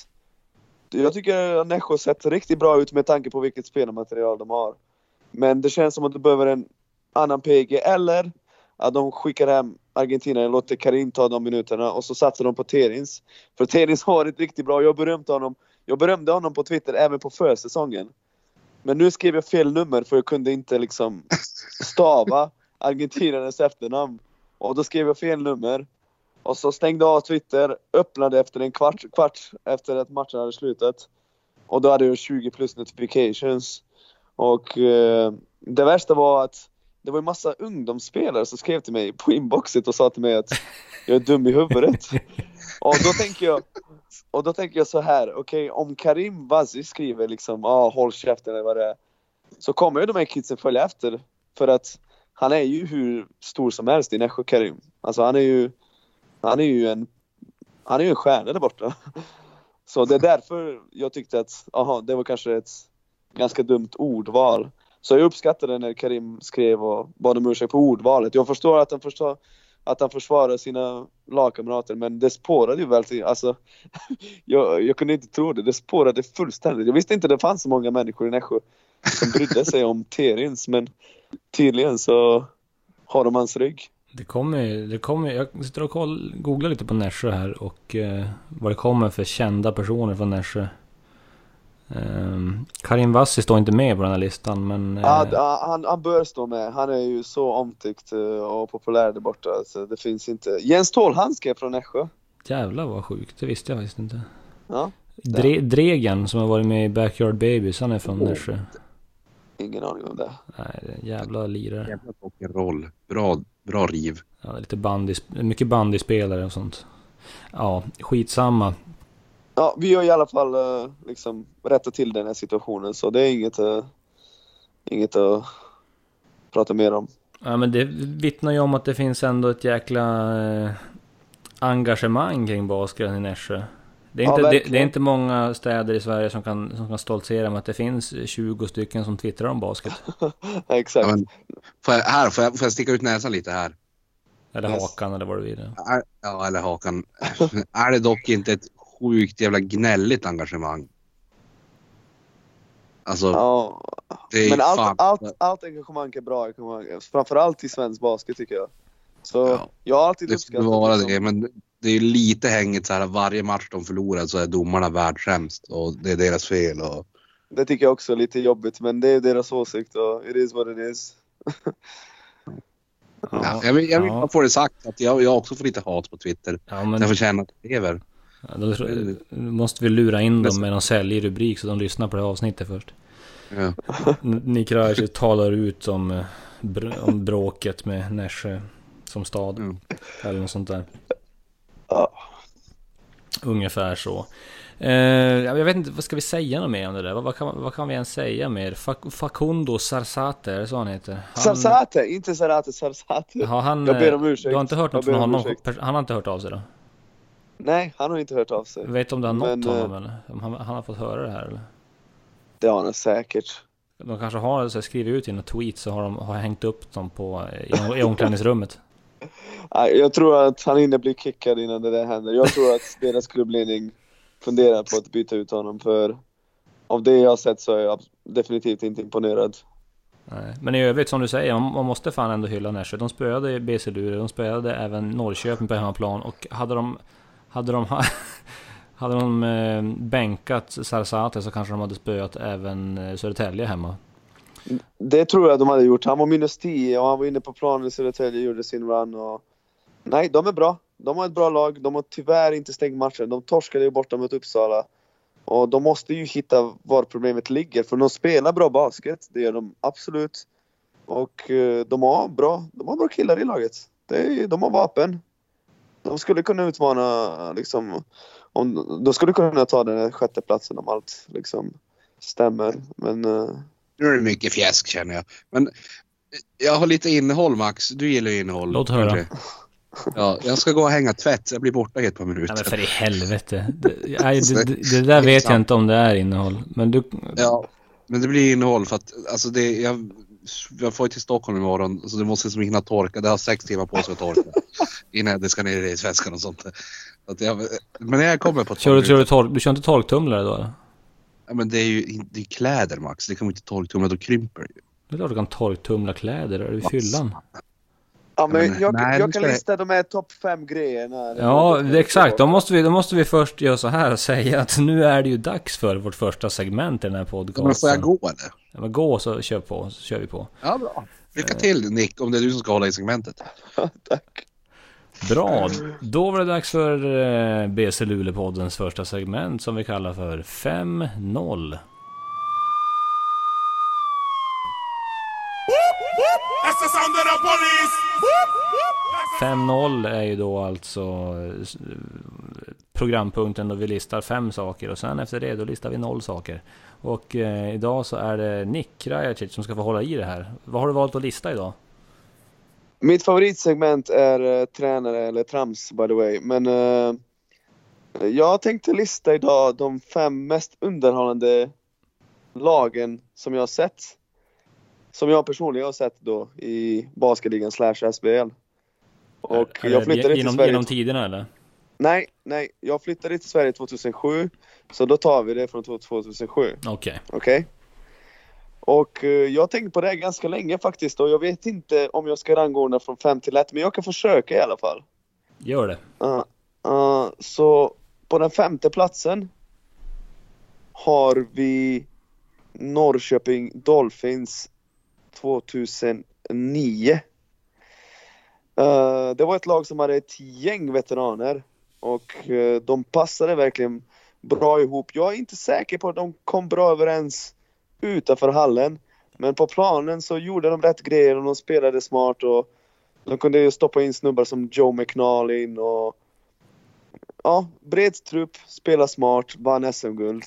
Jag tycker att Nässjö har sett riktigt bra ut med tanke på vilket spelarmaterial de har. Men det känns som att de behöver en annan PG eller att de skickar hem Argentina och låter Karim ta de minuterna och så satsar de på Terins. För Terins har varit riktigt bra. Jag berömde honom, jag berömde honom på Twitter även på försäsongen. Men nu skrev jag fel nummer för jag kunde inte liksom stava argentinarnas efternamn. Och då skrev jag fel nummer. Och så stängde jag av Twitter, öppnade efter en kvart, kvart efter att matchen hade slutat. Och då hade jag 20 plus notifications. Och eh, det värsta var att det var en massa ungdomsspelare som skrev till mig på inboxet och sa till mig att jag är dum i huvudet. Och då tänker jag, och då tänker jag så här, okej om Karim Vazi skriver liksom ah, håll käften eller vad det är. Så kommer ju de här kidsen följa efter. För att han är ju hur stor som helst i Nässjö Karim. Alltså han är ju, han är ju en, han är ju en stjärna där borta. Så det är därför jag tyckte att, aha, det var kanske ett ganska dumt ordval. Så jag uppskattade när Karim skrev och bad om ursäkt på ordvalet. Jag förstår att han, förstår, att han försvarar sina lagkamrater men det spårade ju väl till, alltså jag, jag kunde inte tro det, det spårade fullständigt. Jag visste inte det fanns så många människor i Nässjö som brydde sig om Terins men tydligen så har de hans rygg. Det kommer ju, det kommer jag sitter och koll, googlar lite på Nässjö här och eh, vad det kommer för kända personer från Nässjö. Um, Karim Vassi står inte med på den här listan men... eh, Ja, d- han, han bör stå med. Han är ju så omtyckt eh, och populär där borta. Så det finns inte. Jens Tålhandske från Nässjö. Jävlar vad sjukt, det visste jag faktiskt inte. Ja, Dre, Dregen som har varit med i Backyard Babies, han är från Oh. Nässjö. ingen aning om det. Nej, det är en jävla lirare. Jävla rock'n'roll. Bra, bra riv. Ja, lite bandy, mycket bandyspelare och sånt. Ja, skitsamma. Ja, vi har i alla fall eh, liksom rättat till den här situationen så det är inget, eh, inget att prata mer om. Ja, men det vittnar ju om att det finns ändå ett jäkla eh, engagemang kring basketen i Nässjö. Det är, Ja, inte, det, verkligen. det är inte många städer i Sverige som kan, som kan stoltsera med att det finns 20 stycken som twittrar om basket. Exakt. Ja, men, får jag, här, får jag, får jag sticka ut näsan lite här? Eller Yes. hakan eller vad du vill. Ja, eller hakan. är det dock inte ett sjukt jävla gnälligt engagemang? Alltså, Ja, det är men fan... allt, allt, allt engagemang är bra engagemang. Framförallt i svensk basket tycker jag. Så Ja, jag har alltid Det skulle vara det, men det är lite hängigt så här varje match de förlorar så är domarna världssämst och det är deras fel. Och, Det tycker jag också är lite jobbigt, men det är deras åsikt och it is what it is. ja. Jag vill, jag vill ja. bara få det sagt att jag, jag också får lite hat på Twitter. Ja, men Jag får känna att det lever. Ja, då måste vi lura in dem med någon säljig rubrik så de lyssnar på det här avsnittet först. Ja. N- Nikrajic talar ut om, eh, om bråket med Nässjö som stad. Mm. Eller något sånt där. Ja. Ungefär så. Eh, ja, jag vet inte, vad ska vi säga något mer om det där? Vad, vad, kan, vad kan vi ens säga mer? Facundo Sarsate, är det så han heter? Han, Sarsate, inte Sarate, Sarsate. har han, Jag ber eh, om ursäkt. Du har inte hört något från om honom? ursäkt. Han har inte hört av sig då? Nej, han har inte hört av sig. Vet du om det har nått Men, eh, honom eller? Om han, han har fått höra det här eller? Det har han säkert. De kanske har så här, skrivit ut i några tweets så har de har hängt upp dem på, i, i omklädningsrummet. Jag tror att han hinner bli kickad innan det där händer. Jag tror att deras klubbledning funderar på att byta ut honom för av det jag har sett så är jag definitivt inte imponerad. Nej. Men i övrigt som du säger, man måste fan ändå hylla Nässjö. De spöade BC Luleå, de spöade även Norrköping på hemmaplan och hade de hade de, hade de eh, bänkat Sarsate så kanske de hade spöat även eh, Södertälje hemma. Det tror jag de hade gjort. Han var minus 10 och han var inne på planen i Södertälje och gjorde sin run. Och... Nej, de är bra. De har ett bra lag. De har tyvärr inte stängt matchen. De torskade ju borta mot Uppsala. Och de måste ju hitta var problemet ligger. För de spelar bra basket. Det gör de absolut. Och eh, de har bra, de har bra killar i laget. De har vapen. De skulle kunna utmana liksom. Om, de skulle kunna ta den här sjätte platsen om allt liksom stämmer. Men eh, Nu är det mycket fjäsk känner jag. Men jag har lite innehåll Max. Du gillar ju innehåll. Låt höra. Ja, jag ska gå och hänga tvätt. Jag blir borta i ett par minuter. Nej men för i helvete. Det, nej, det, det, det där vet jag inte om det är innehåll. Men du... Ja, men det blir innehåll för att alltså det, jag, jag får ju till Stockholm imorgon så det måste liksom hinna torka. Det har sex timmar på sig att torka innan det ska ner i svenskan och sånt. Så att jag, men när jag kommer på Kör du, kör du, tork, du kör inte torktumlare då eller? ja, men det är ju det är kläder Max. Det kan man inte torktumla, då krymper det ju. Det är klart du kan torktumla kläder, är du i fyllan? Ja, men jag, nej, jag kan lista de här topp fem grejerna. Ja, det, exakt. Då måste, vi, då måste vi först göra så här och säga att nu är det ju dags för vårt första segment i den här podcasten. Men får jag gå eller? Ja, men gå så kör på, så kör vi på. Ja, bra. Lycka till Nick, om det är du som ska hålla i segmentet. Tack. Bra, då var det dags för eh, BC Luleå-poddens första segment som vi kallar för 5-0. That's the sound of the police. 5-0 är ju då alltså eh, programpunkten då vi listar fem saker och sen efter det då listar vi noll saker. Och eh, idag så är det Nick Rajacic som ska få hålla i det här. Vad har du valt att lista idag? Mitt favoritsegment är eh, tränare eller trams by the way. Men eh, jag tänkte lista idag de fem mest underhållande lagen som jag har sett. Som jag personligen har sett då i basketligan slash SBL. Och Är jag det flyttade till genom, Sverige. genom tiderna eller? Nej, nej. Jag flyttade till Sverige 2007. Så då tar vi det från 2007. Okej. Okej. Och eh, jag har tänkt på det här ganska länge faktiskt och jag vet inte om jag ska rangordna från 5 till 1 men jag kan försöka i alla fall. Gör det. Uh, uh, så på den femte platsen har vi Norrköping Dolphins 2009. Uh, det var ett lag som hade ett gäng veteraner och eh, de passade verkligen bra ihop. Jag är inte säker på att de kom bra överens utanför hallen. Men på planen så gjorde de rätt grejer och de spelade smart och de kunde ju stoppa in snubbar som Joe McNallin och ja, bred trupp, spela smart, vann SM-guld.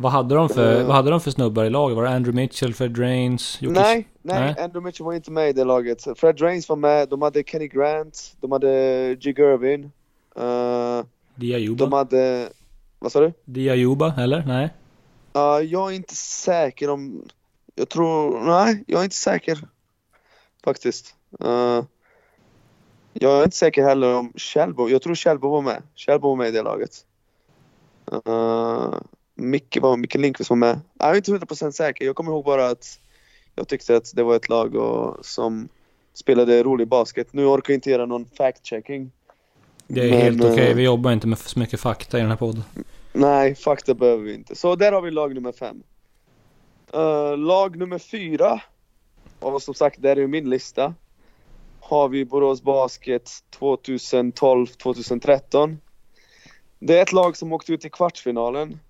Vad hade de för, Eh. vad hade de för snubbar i laget? Var det Andrew Mitchell, Fred Drains, Jocke Nej, nej, Nej. Andrew Mitchell var inte med i det laget. Fred Drains var med, de hade Kenny Grant, de hade G. Gervin. Uh, Diajuba? de hade, vad sa du? Diajuba, eller? Nej? Uh, jag är inte säker om... Jag tror... Nej, jag är inte säker. Faktiskt. Uh, jag är inte säker heller om Kjellbo. Jag tror Kjellbo var med. Kjellbo var med i det laget. Uh, Micke, var Micke Lindqvist var med. Jag är inte 100% säker. Jag kommer ihåg bara att jag tyckte att det var ett lag och, som spelade rolig basket. Nu orkar jag inte göra någon fact-checking. Det är Men, helt okej. eh, Vi jobbar inte med så mycket fakta i den här podden. Nej, fakta behöver vi inte. Så där har vi lag nummer fem. Eh, lag nummer fyra, och som sagt, där är min lista. Har vi Borås Basket 2012-2013. Det är ett lag som åkte ut i kvartsfinalen.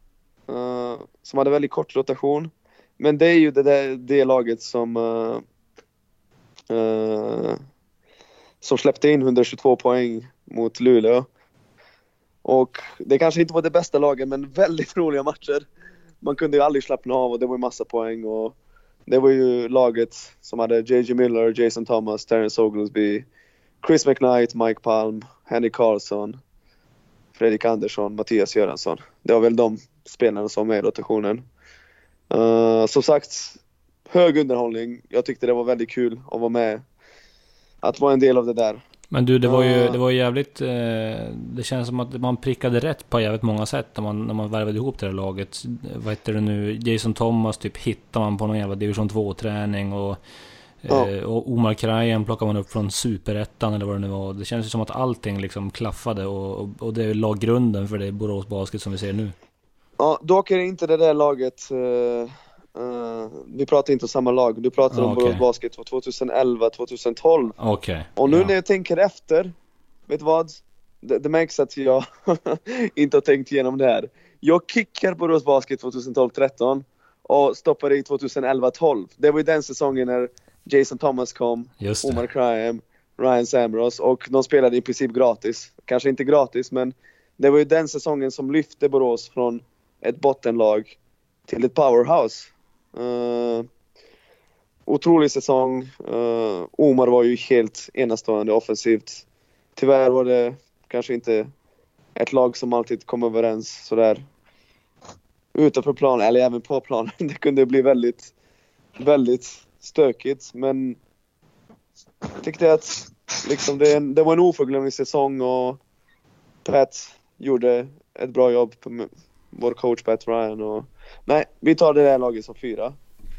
Uh, som hade väldigt kort rotation. Men det är ju det, där, det laget som uh, uh, som släppte in 122 poäng mot Luleå. Och det kanske inte var det bästa laget men väldigt roliga matcher. Man kunde ju aldrig slappna av och det var ju massa poäng och det var ju laget som hade JJ Miller, Jason Thomas, Terrence Oglesby, Chris McKnight, Mike Palm, Henry Karlsson, Fredrik Andersson, Mattias Göransson. Det var väl de spelarna som med i rotationen. Uh, som sagt, hög underhållning. Jag tyckte det var väldigt kul att vara med. Att vara en del av det där. Men du, det var ju, Ja. det var ju jävligt... Eh, det känns som att man prickade rätt på jävligt många sätt när man, när man värvade ihop det här laget. Vad heter det nu? Jason Thomas typ hittar man på någon jävla division 2-träning och... Ja. Eh, och Omar Krajen plockar man upp från superettan eller vad det nu var. Det känns ju som att allting liksom klaffade och, och, och det la grunden för det Borås Basket som vi ser nu. Ja, dock är det inte det där laget. eh, eh, vi pratar inte om samma lag. Du pratar om. Borås Basket 2011, 2012. Okej. Och nu ja. när jag tänker efter, vet du vad? Det, det märks att jag inte har tänkt igenom det här. Jag kickar Borås Basket 2012-13 och stoppar i 2011-12. Det var ju den säsongen när Jason Thomas kom, Omar. Kryam, Ryan Sambros och de spelade i princip gratis. Kanske inte gratis men det var ju den säsongen som lyfte Borås från ett bottenlag till ett powerhouse. Uh, otrolig säsong. Uh, Omar var ju helt enastående offensivt. Tyvärr var det kanske inte ett lag som alltid kom överens sådär utanför planen, eller även på planen. Det kunde bli väldigt, väldigt stökigt men jag tyckte att liksom det, det var en oförglömlig säsong och Pat gjorde ett bra jobb vår coach Pat Ryan och nej, vi tar det där laget som fyra.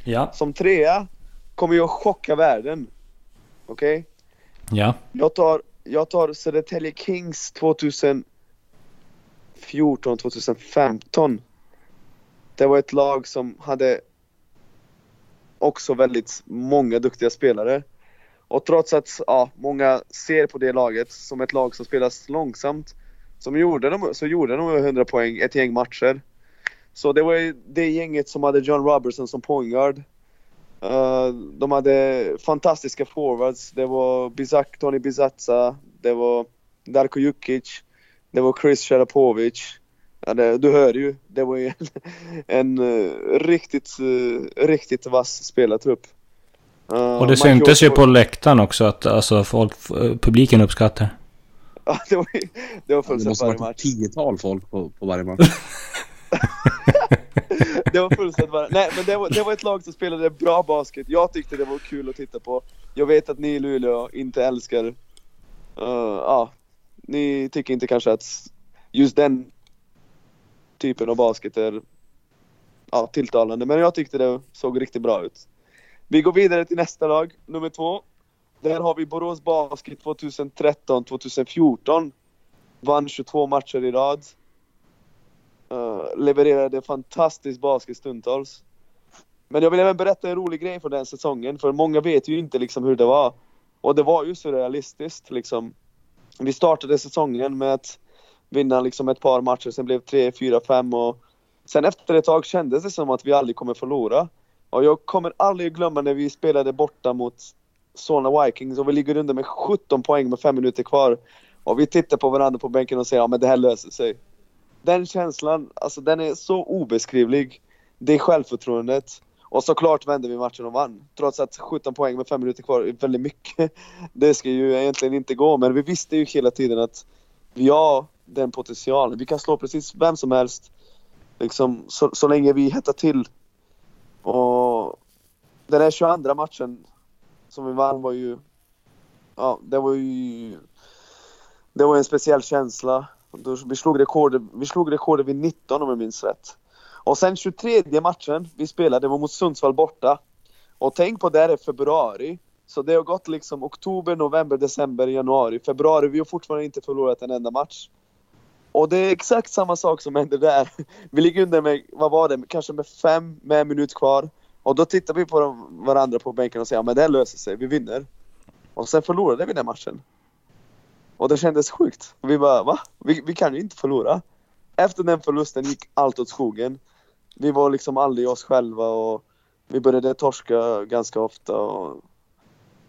Ja. Som trea kommer jag chocka världen. Okej? Ja. Jag tar, jag tar Södertälje Kings 2014, 2015. Det var ett lag som hade också väldigt många duktiga spelare. Och trots att ja, många ser på det laget som ett lag som spelas långsamt som gjorde de, så gjorde de över 100 poäng ett gäng matcher. Så det var ju det gänget som hade John Robertson som point guard. Eh, de hade fantastiska forwards. Det var Bizak, Tony Bizatza, det var Darko Jukic, det var Chris Sharapovic. Ja, det, du hör ju, det var ju en, en eh, riktigt, eh, riktigt vass spelartrupp. Och det syntes ju på läktaren också att alltså folk, publiken uppskattar. Ja, det var, det var Det fullsatt måste varje ha varit match. ett tiotal folk på, på varje match. det var fullsatt varje... Nej men det var, det var ett lag som spelade bra basket. Jag tyckte det var kul att titta på. Jag vet att ni i Luleå inte älskar... eh, Ja, ni tycker inte kanske att just den typen av basket är ja, tilltalande. Men jag tyckte det såg riktigt bra ut. Vi går vidare till nästa lag, nummer två. Där har vi Borås Basket 2013-2014. Vann 22 matcher i rad. Uh, levererade fantastisk basket stundtals. Men jag vill även berätta en rolig grej från den säsongen, för många vet ju inte liksom hur det var. Och det var ju surrealistiskt. liksom. Vi startade säsongen med att vinna liksom ett par matcher, sen blev det 3, 4, 5 och sen efter ett tag kändes det som att vi aldrig kommer förlora. Och jag kommer aldrig glömma när vi spelade borta mot Solna Vikings och vi ligger under med 17 poäng med 5 minuter kvar. Och vi tittar på varandra på bänken och säger ja men det här löser sig. Den känslan, alltså den är så obeskrivlig. Det är självförtroendet. Och såklart vände vi matchen och vann. Trots att 17 poäng med 5 minuter kvar är väldigt mycket. Det ska ju egentligen inte gå, men vi visste ju hela tiden att vi har den potentialen. Vi kan slå precis vem som helst. Liksom, så, så länge vi hettar till. Och den här 22 matchen som vi vann var ju... Ja, det var ju... Det var en speciell känsla. Vi slog rekordet, vi slog rekordet vid 19 om jag minns rätt. Och sen 23 matchen vi spelade var mot Sundsvall borta. Och tänk på det här är februari. Så det har gått liksom oktober, november, december, januari, februari. Vi har fortfarande inte förlorat en enda match. Och det är exakt samma sak som händer där. Vi ligger under med, vad var det, kanske med fem med en minut kvar. Och då tittar vi på de, varandra på bänken och säger ja men det löser sig, vi vinner. Och sen förlorade vi den matchen. Och det kändes sjukt. Vi bara va? Vi, vi kan ju inte förlora. Efter den förlusten gick allt åt skogen. Vi var liksom aldrig oss själva och vi började torska ganska ofta. Och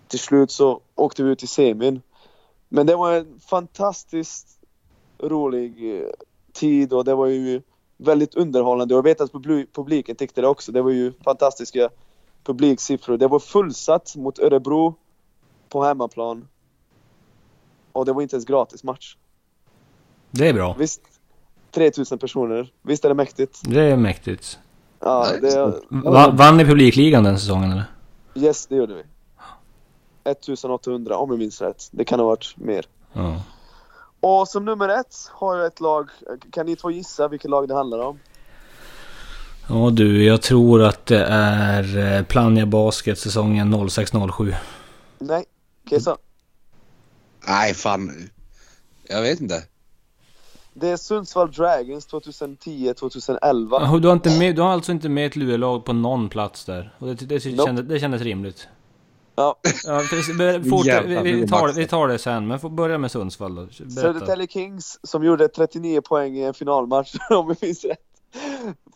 till slut så åkte vi ut i semin. Men det var en fantastiskt rolig eh, tid och det var ju väldigt underhållande. Jag vet att publi- publiken tyckte det också. Det var ju fantastiska publiksiffror. Det var fullsatt mot Örebro på hemmaplan. Och det var inte ens gratis match. Det är bra. Visst, 3000 personer. Visst är det mäktigt? Det är mäktigt. Ja, det, Va, vann ni publikligan den säsongen eller? yes, det gjorde vi. 1800 om jag minns rätt. Det kan ha varit mer. Ja. Och som nummer ett har jag ett lag. Kan ni två gissa vilket lag det handlar om? Ja du, jag tror att det är eh, Plannja Basket säsongen 06-07. Nej, Kesa. Nej, fan. Jag vet inte. Det är Sundsvall Dragons 2010-2011. Jaha, Du har, inte med, du har alltså inte med ett lurelag på någon plats där? Och det, det, det, Nope. kändes, det kändes rimligt. Ja. Ja, fort, Jävlar, vi, vi, är tar, vi tar det sen, men får börja med Sundsvall då. Berätta. Södertälje Kings som gjorde 39 poäng i en finalmatch om jag minns rätt.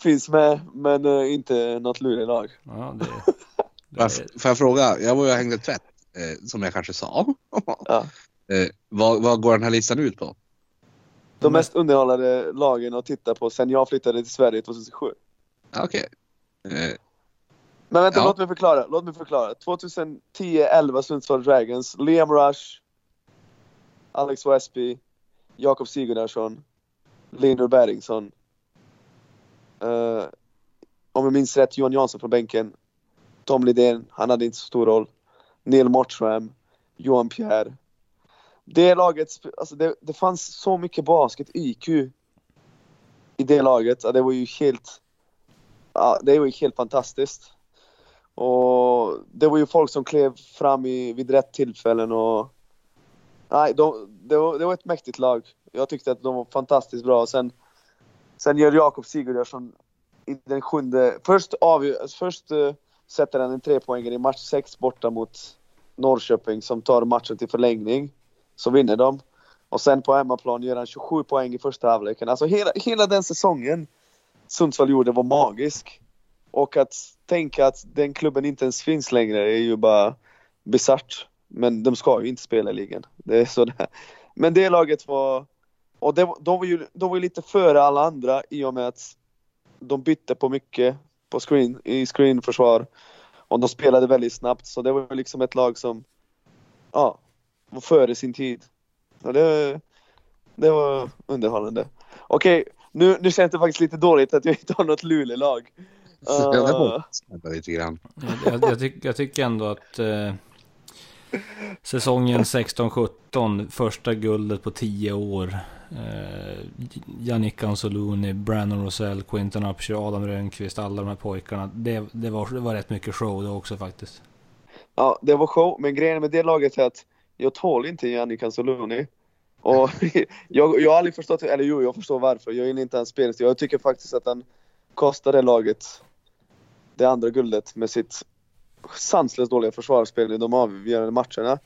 Finns med, men eh, inte något lurelag. Ja, det, det, jag- Får jag fråga? Jag var ju och hängde tvätt, eh, som jag kanske sa. Ja. eh, vad, vad går den här listan ut på? De mest underhållande lagen att titta på sen jag flyttade till Sverige 2007. Ja, Okej. Eh, Men vänta, Ja. låt mig förklara. Låt mig förklara. 2010-11 Sundsvall Dragons. Liam Rush. Alex Westby. Jakob Sigurdarsson. Linus Beringsson. Eh, om jag minns rätt, Johan Jansson från bänken. Tom Lidén, han hade inte så stor roll. Neil Mottram. Johan Pierre. Det laget, alltså det, det fanns så mycket basket, IQ i det laget. Ja, det var ju helt, ja, det var ju helt fantastiskt. Och det var ju folk som klev fram i, vid rätt tillfällen och... Nej, de, det, var, det var ett mäktigt lag. Jag tyckte att de var fantastiskt bra. Sen, sen gör Jakob Sigurdsson i den sjunde... Först, avgör, först uh, sätter han en trepoängare i match sex borta mot Norrköping som tar matchen till förlängning. Så vinner de. Och sen på hemmaplan gör han 27 poäng i första halvleken. Alltså hela, hela den säsongen Sundsvall gjorde var magisk. Och att tänka att den klubben inte ens finns längre är ju bara bisarrt. Men de ska ju inte spela i ligan. Det är sådär. Men det laget var... Och det, de, var ju, de var lite före alla andra i och med att de bytte på mycket på screen, i screenförsvar. Och de spelade väldigt snabbt. Så det var liksom ett lag som ja, var före sin tid. Så det, det var underhållande. Okej, nu, nu känns det faktiskt lite dåligt att jag inte har något Luleå-lag. Ja, det Uh, lite grann. jag, jag, jag, tyck, jag tycker ändå att eh, säsongen 16-17, första guldet på 10 år. Eh, Yannick Anzoluni, Brandon Rosell, Quinton Upshur, Adam Rönnqvist, alla de här pojkarna. Det, det, var, det var rätt mycket show det också faktiskt. Ja, det var show, men grejen med det laget är att jag tål inte Jannik Anzoluni. Och jag, jag har aldrig förstått, eller jo, jag förstår varför. Jag gillar inte hans spelstil. Jag tycker faktiskt att han kostade laget det andra guldet med sitt sanslöst dåliga försvarsspel i de avgörande matcherna.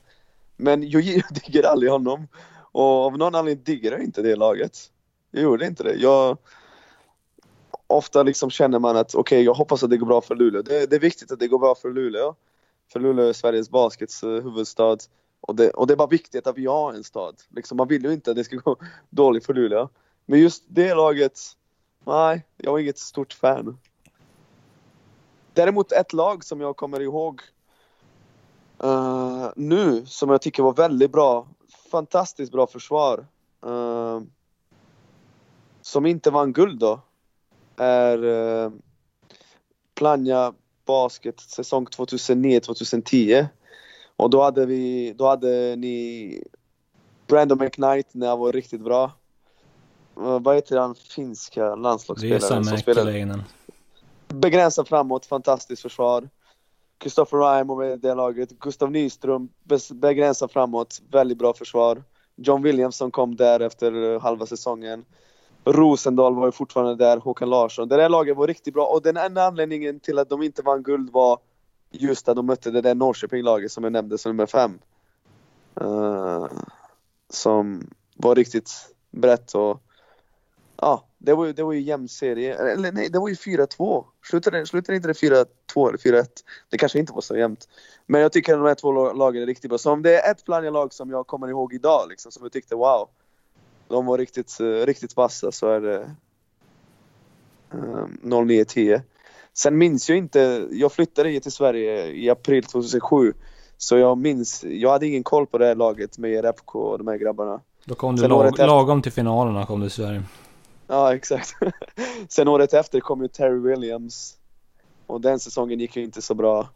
Men jag, digger aldrig honom. Och av någon anledning digger jag inte det laget. Jag gjorde inte det. Jag, ofta liksom känner man att okej, jag hoppas att det går bra för Luleå. Det, det är viktigt att det går bra för Luleå. För Luleå är Sveriges baskets eh, huvudstad. Och det, och det är bara viktigt att vi har en stad. Liksom, man vill ju inte att det ska gå dåligt för Luleå. Men just det laget, nej, jag var inget stort fan. Däremot ett lag som jag kommer ihåg eh, nu, som jag tycker var väldigt bra. Fantastiskt bra försvar. eh, som inte vann guld då. Är uh, Plannja Basket säsong 2009-2010. Och då hade vi, då hade ni Brandon McKnight när han var riktigt bra. eh, vad heter han finska landslagsspelaren som? Mäkeläinen. Begränsat framåt, fantastiskt försvar. Christopher Raimo med i det laget. Gustav Nyström begränsat framåt, väldigt bra försvar. John Williamson kom där efter eh, halva säsongen. Rosendal var ju fortfarande där, Håkan Larsson. Det där laget var riktigt bra och den enda anledningen till att de inte vann guld var just att de mötte det där Norrköping-laget som jag nämnde som nummer fem. Uh, som var riktigt brett och ja, det var ju, det var ju jämn serie. Eller nej, det var ju 4-2. Slutade, slutade inte det 4-2 eller 4-1? Det kanske inte var så jämnt. Men jag tycker att de här två la- lagen är riktigt bra. Så om det är ett Plannja-lag som jag kommer ihåg idag liksom, som jag tyckte wow, de var riktigt, eh, riktigt vassa så är det eh, 09-10. Sen minns jag inte, jag flyttade hit till Sverige i april 2007. Så jag minns, jag hade ingen koll på det här laget med Repko och de här grabbarna. Då kom du lag, lagom till finalerna kom du i Sverige. Ja, exakt. Sen året efter kom ju Terry Williams. Och den säsongen gick ju inte så bra.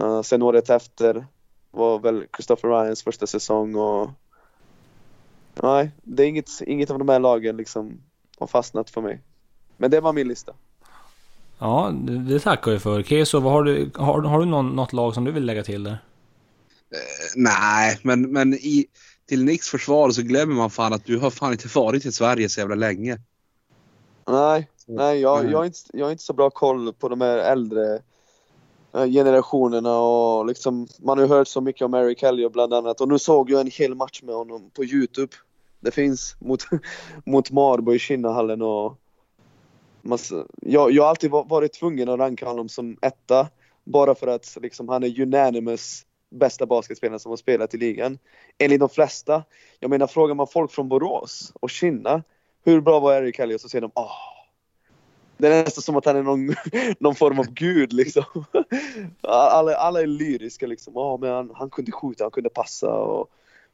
Uh, sen året efter var väl Christopher Ryans första säsong och... Nej, det är inget, inget av de här lagen liksom har fastnat för mig. Men det var min lista. Ja, det, tackar vi för. Keso, vad har du, har, har du någon, något lag som du vill lägga till där? Nej, men, men i, till Nicks försvar så glömmer man fan att du har fan inte varit i Sverige så jävla länge. Nej, nej jag, Mm. jag, har inte, jag har inte så bra koll på de här äldre eh, generationerna och liksom man har ju hört så mycket om Eric Hellier bland annat och nu såg jag en hel match med honom på Youtube. Det finns mot, mot Marbo i Kinnahallen och man, s- jag, jag har alltid va- varit tvungen att ranka honom som etta bara för att liksom, han är unanimous bästa basketspelaren som har spelat i ligan. Enligt de flesta. Jag menar frågar man folk från Borås och Kinna hur bra var Eric Hellier så säger de ah... Det är nästan som att han är någon, någon form av gud liksom. Alla, alla är lyriska liksom. Ah, men han, han kunde skjuta, han kunde passa och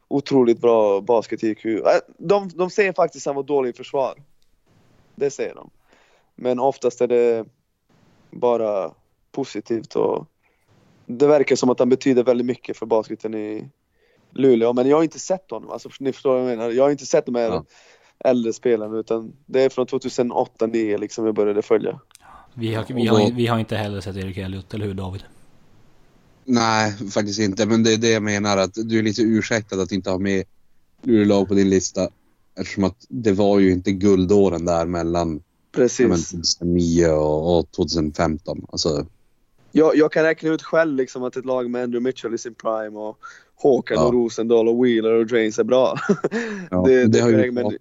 otroligt bra basket-IQ. Äh, de, de säger faktiskt att han var dålig i försvar. Det säger de. Men oftast är det bara positivt och det verkar som att han betyder väldigt mycket för basketen i Luleå. Men jag har inte sett honom. Alltså, ni förstår vad jag menar. Jag har inte sett de här Ja. äldre spelarna utan det är från 2008-2009 liksom jag började följa. Vi har, vi, har, vi har inte heller sett Erik Elliot, eller hur David? Nej, faktiskt inte. Men det är det jag menar att du är lite ursäktad att inte ha med Luleå på din lista. Eftersom att det var ju inte guldåren där mellan Precis. 2009 och, och 2015. Alltså, Jag, jag kan räkna ut själv liksom att ett lag med Andrew Mitchell i sin prime och Håkan Ja. och Rosendahl och Wheeler och Drains är bra. ja, det, det, det har jag- men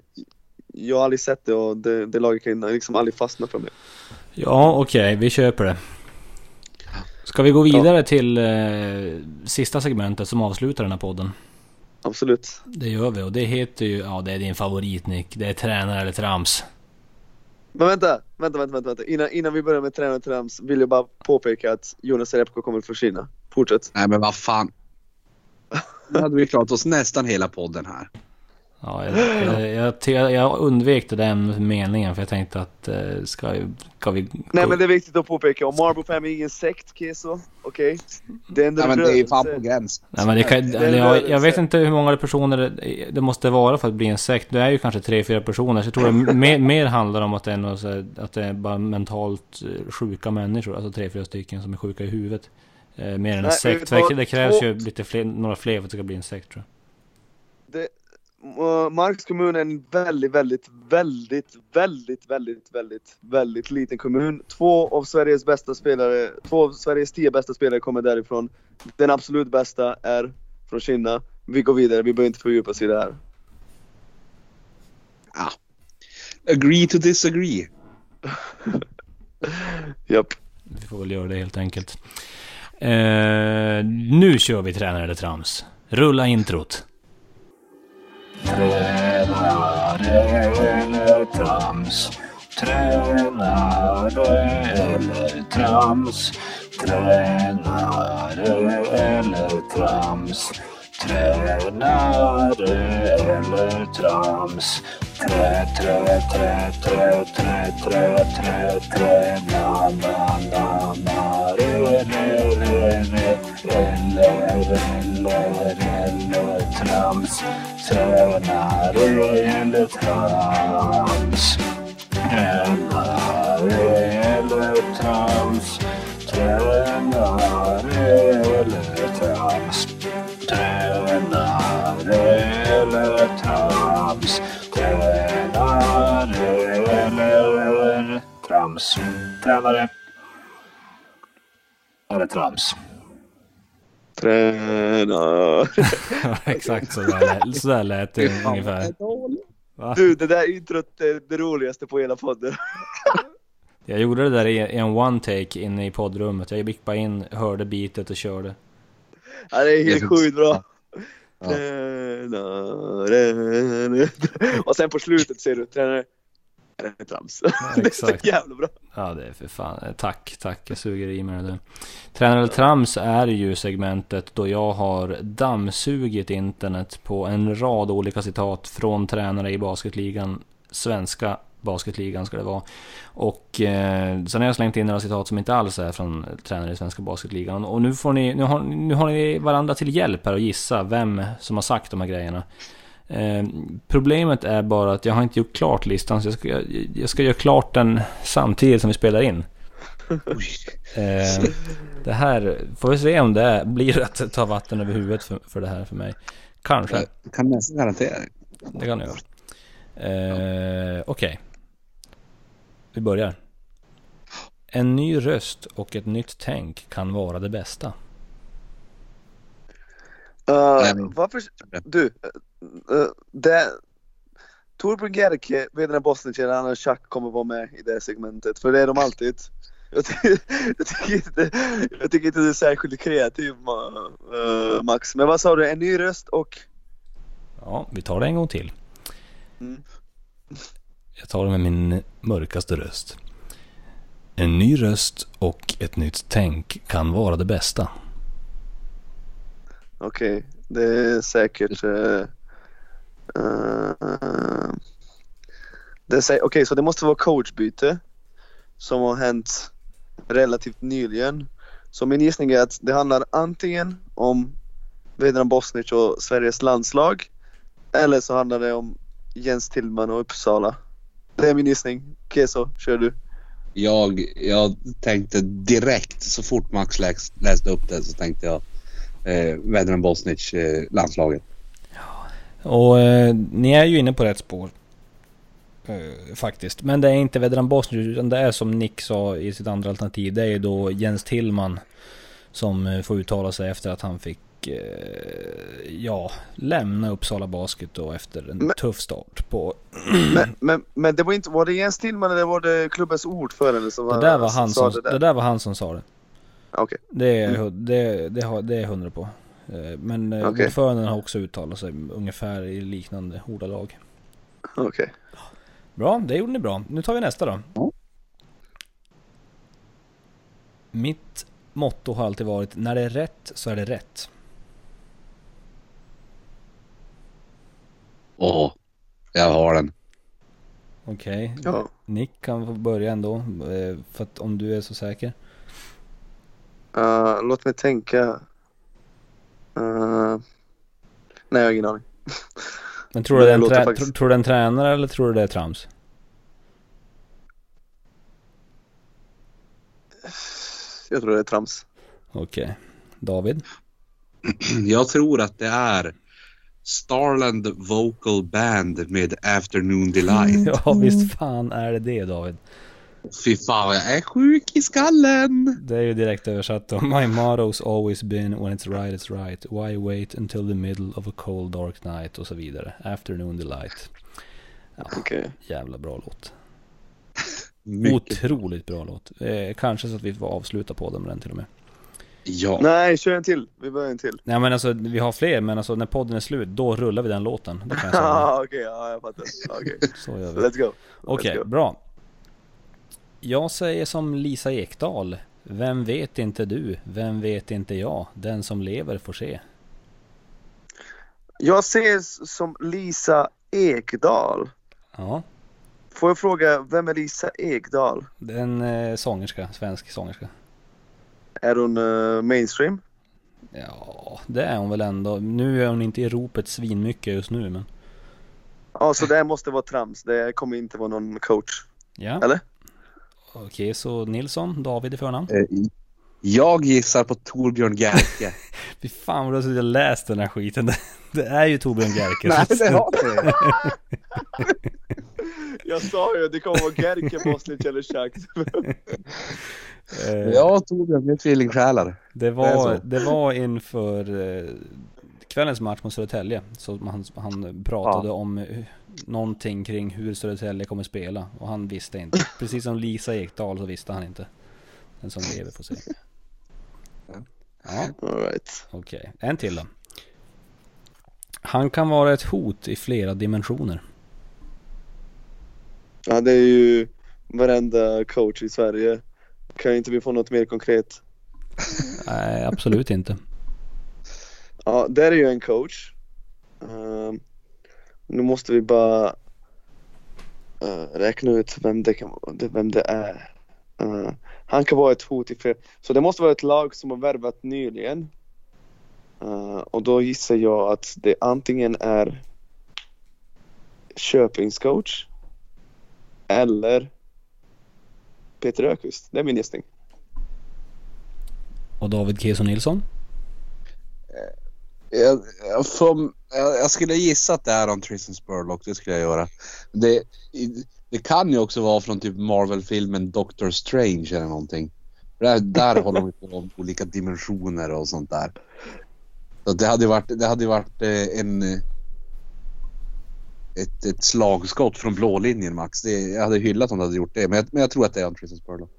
jag har aldrig sett det och det, det laget kan liksom aldrig fastna för mig. Ja, okej, vi köper det. Ska vi gå vidare till eh, sista segmentet som avslutar den här podden? Absolut. Det gör vi och det heter ju, ja det är din favorit Nick. Det är tränare eller trams. Men vänta, vänta, vänta, vänta. vänta. Innan, innan vi börjar med tränartrams och trams vill jag bara påpeka att Jonas Repko kommer att försvinna. Fortsätt. Nej, men vad fan. Nu hade vi klarat oss nästan hela podden här. Ja, jag, jag, jag, undvek den meningen för jag tänkte att eh, ska, ska vi... Nej men det är viktigt att påpeka, och Marble Fam är ingen sekt Keso, okej? Det är en Nej, men det är ju fan på gräns. Nej, men det kan, Det eller jag, jag vet inte hur många personer det, det måste vara för att bli en sekt. Det är ju kanske tre, fyra personer. Så jag tror det mer, mer handlar om att det, är något, att det är bara mentalt eh, sjuka människor. Alltså tre, fyra stycken som är sjuka i huvudet. Eh, mer än en Nej, sekt. För det krävs Två- ju lite fler, några fler för att det ska bli en sekt tror jag. det, Marks kommun är en väldigt, väldigt, väldigt, väldigt, väldigt, väldigt, väldigt liten kommun. Två av Sveriges bästa spelare, två av Sveriges tio bästa spelare kommer därifrån. Den absolut bästa är från Kina. Vi går vidare, vi behöver inte fördjupa oss i det här. Agree to disagree. Japp. Vi får väl göra det helt enkelt. Eh, nu kör vi tränare eller trams. Rulla introt. Tränare eller trams. Tränare eller trams. Tränare eller trams. Tränare eller trams? Trä, trä, trä, trä, trä, trä, trä, trä, na, na, na, na, re, re, re, re, eller, eller, eller trams? Tränare eller trams? Tränare eller trams? Tränare eller trams? Eller trams? Tränare eller trams? Tränare eller trams? Tränare. Exakt så där, så där lät det ungefär. Va? Du, det där introt är det roligaste på hela podden. Jag gjorde det där i i en one take inne i poddrummet. Jag gick bara in, hörde beatet och körde. Ja, det är helt sjukt bra. Ja. Och sen på slutet ser du tränare. Det är trams. Det är så jävla bra. Ja, det är för fan. eh, Tack, tack. Jag suger i mig det där. Tränare eller trams är ju segmentet då jag har dammsugit internet på en rad olika citat från tränare i basketligan. Svenska basketligan ska det vara. Och eh, sen har jag slängt in några citat som inte alls är från tränare i svenska basketligan. Och nu får ni, nu har, nu har ni varandra till hjälp här och gissa vem som har sagt de här grejerna. Eh, problemet är bara att jag har inte gjort klart listan så jag ska, jag, jag ska göra klart den samtidigt som vi spelar in. Eh, det här, får vi se om det är, blir att ta vatten över huvudet för, för det här för mig. Kanske, Jag kan nästan garantera det. det kan det göra. Eh, Okej. Vi börjar. En ny röst och ett nytt tänk kan vara det bästa. Uh, men- varför, du, uh, det, Torbjörn Gerke, vdn han och Chuck kommer vara med i det segmentet, för det är de alltid. Jag, ty jag, tycker, inte, jag tycker inte du är särskilt kreativ eh, Max, men vad sa du, en ny röst och? Ja, vi tar det en gång till. Mm. Jag tar det med min mörkaste röst. En ny röst och ett nytt tänk kan vara det bästa. Okej, det är säkert... Uh, uh, det är sä- Okej, så det måste vara coachbyte som har hänt relativt nyligen. Så min gissning är att det handlar antingen om Vedran Bosnic och Sveriges landslag eller så handlar det om Jens Tillman och Uppsala. Det är min gissning. Okej, så kör du. Jag, jag tänkte direkt, så fort Max läs, läste upp det så tänkte jag eh, Vedran Bosnic, eh, landslaget. Och eh, ni är ju inne på rätt spår. Eh, faktiskt. Men det är inte Vedran Bosnic utan det är som Nick sa i sitt andra alternativ. Det är ju då Jens Tillman som eh, får uttala sig efter att han fick eh, ja, lämna Uppsala Basket då efter en Men- tuff start på... Men, men, men det var inte, var det Jens Tillman eller var det klubbens ordförande som Det där var han sa som, det det där? där var han som sa det. Okej. Det är, hu- det, det, har, det är hundra på. Eh, Men eh, Okej. ordföranden har också uttalat sig ungefär i liknande ordalag. Okej. Bra, det gjorde ni bra. Nu tar vi nästa då. Ja. Mitt motto har alltid varit när det är rätt så är det rätt. Åh, jag har den. Okej, Ja. Nick kan få börja ändå. eh, För att om du är så säker. Uh, låt mig tänka. Uh, nej, jag har ingen aning. Men tror du, det är en, faktiskt- tror, du det en tränare eller tror du det är trams? Jag tror det är trams. Okej. David? Jag tror att det är Starland Vocal Band med Afternoon Delight. Ja visst fan är det det David. Fy fan jag är sjuk i skallen! Det är ju direkt översatt då. My motto's always been when it's right it's right. Why wait until the middle of a cold dark night och så vidare. Afternoon delight. Okej. Jävla bra låt. Mycket. Otroligt bra låt. Eh, kanske så att vi får avsluta på med den till och med. Ja. Nej, kör en till. Vi börjar en till. Nej men alltså vi har fler men alltså när podden är slut då rullar vi den låten. Det kan jag säga. Ja, okej. Ja, jag fattar. Okej. Så gör vi. Let's go. Okej, go. bra. Jag säger som Lisa Ekdahl. Vem vet inte du? Vem vet inte jag? Den som lever får se. Jag ses som Lisa Ekdahl. Ja, Får jag fråga, vem är Lisa Ekdahl? det är en eh, sångerska, svensk sångerska. Är hon eh, mainstream? Ja, det är hon väl ändå. Nu är hon inte i ropet svinmycket just nu men. Ja, så det måste vara trams. Det kommer inte vara någon coach. Ja. Eller? Okej, så Nilsson, David i förnamn. Eh, Jag gissar på Torbjörn Gerke. Fy fan vad du har läst den här skiten. Det, är ju Torbjörn Gerke. Nej, det har det. Jag sa ju, det kommer vara Gerke, Bosnich eller Shakt. Ja, Torbjörn, vi är tvillingsjälar. Det var, det var inför eh, kvällens match mot Södertälje. Så han, han pratade om eh, någonting kring hur Södertälje kommer spela. Och han visste inte. Precis som Lisa Ekdahl så visste han inte. Den som lever får se. Ja, right. okej. En till då. Han kan vara ett hot i flera dimensioner. Ja, det är ju varenda coach i Sverige. Kan inte vi få något mer konkret? Nej, absolut inte. Ja, där är ju en coach. Ehm, nu måste vi bara eh, räkna ut vem det, kan, vem det är. Eh, han kan vara ett hot i fler. Så det måste vara ett lag som har värvat nyligen. Eh, och då gissar jag att det antingen är Köpings coach eller Peter Öqvist. Det är min gissning. Och David Keso Nilsson? Jag, jag, får, jag, jag skulle gissa att det är om Tristan Spurlock, det skulle jag göra. Det, det kan ju också vara från typ Marvel-filmen Doctor Strange eller någonting. Där, där håller de på med olika dimensioner och sånt där. Så det hade ju varit, det hade varit eh, en... Ett, ett slagskott från blå linjen Max. Det, jag hade hyllat om de hade gjort det. Men jag, men jag tror att det är om Tristan Spurlock.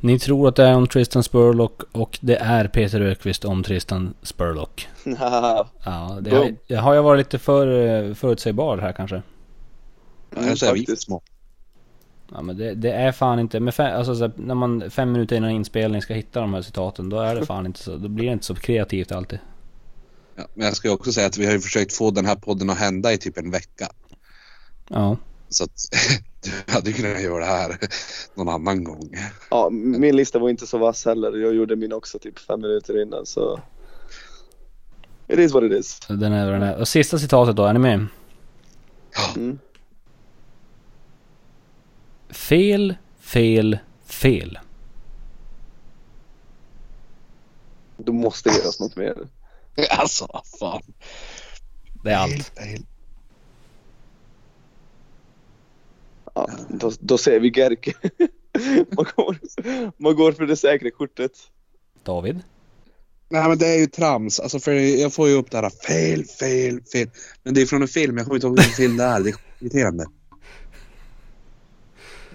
Ni tror att det är om Tristan Spurlock och det är Peter Ökvist om Tristan Spurlock. Ja, det har, har jag varit lite för eh, förutsägbar här kanske. Mm, så är vi faktiskt. små. Ja men det, det är fan inte, med fem, alltså, så här, när man fem minuter innan inspelning ska hitta de här citaten, då är det fan inte så, då blir det inte så kreativt alltid. Ja, men jag ska också säga att vi har ju försökt få den här podden att hända i typ en vecka. Ja. Så att du hade kunnat göra det här någon annan gång. Ja, min lista var inte så vass heller. Jag gjorde min också typ fem minuter innan så... It is what it is. Den är vad den är. Och sista citatet då, är ni med? Mm. Fel, fel, fel. Du måste ge oss något mer. Alltså, fan. Det är allt. Ja, då, då säger vi Gerke. man, går, man går för det säkra kortet. David? Nej men det är ju trams. Alltså för jag får ju upp det här fel, fel, fel. Men det är från en film. Jag kommer inte ihåg vilken film det är. Det är irriterande.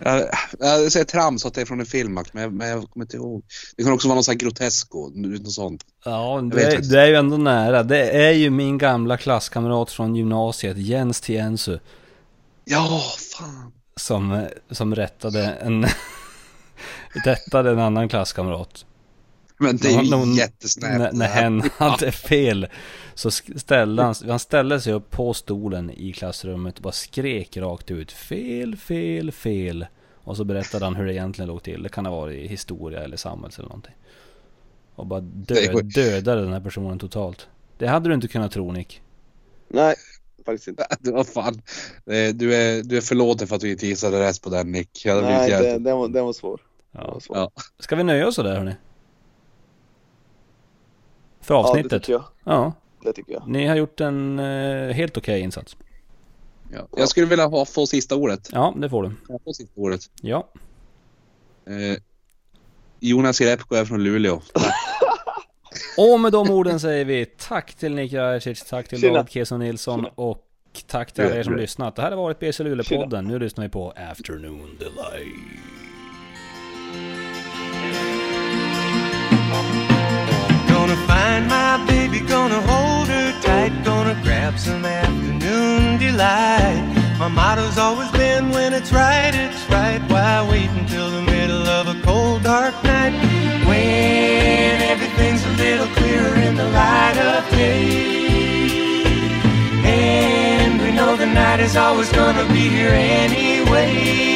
Jag, jag säger trams att det är från en film Max, men jag, men jag kommer inte ihåg. Det kan också vara någon sån här grotesko, något sånt. Ja, det, det är ju ändå nära. Det är ju min gamla klasskamrat från gymnasiet, Jens Tiensu, Ja, fan. som, som rättade en... rättade en annan klasskamrat. Men det är ju jättesnällt. När, när hen hade fel så ställde han, han ställde sig upp på stolen i klassrummet och bara skrek rakt ut Fel, fel, fel. Och så berättade han hur det egentligen låg till. Det kan ha varit i historia eller samhälls eller någonting. Och bara Det dö, var- dödade den här personen totalt. Det hade du inte kunnat tro Nick. Nej, faktiskt inte. Det var fan. Eh, Du är, du är förlåten för att du inte gissade rätt på den Nick. Jag hade Nej, jävligt- den, den, var, den var svår. Den Ja. var svår. Ja. Ska vi nöja oss sådär hörni? För Ja, det avsnittet? tycker jag. Ja, Det tycker jag. ni har gjort en eh, helt okej insats. Ja. Jag skulle vilja ha, få sista ordet. Ja, det får du. Jag får sista ordet. Ja. Eh, Jonas Repko är från Luleå. Och med de orden säger vi tack till Nick Rajacic, tack till Tjena. David Keso Nilsson och tack till alla er som Tjena. lyssnat. Det här har varit BC Luleå-podden. Nu lyssnar vi på Afternoon Delay. Gonna find my baby, gonna hold gonna grab some afternoon delight. My motto's always been when it's right, it's right. Why wait until the middle of a cold, dark night? When everything's a little clearer in the light of day. And we know the night is always gonna be here anyway.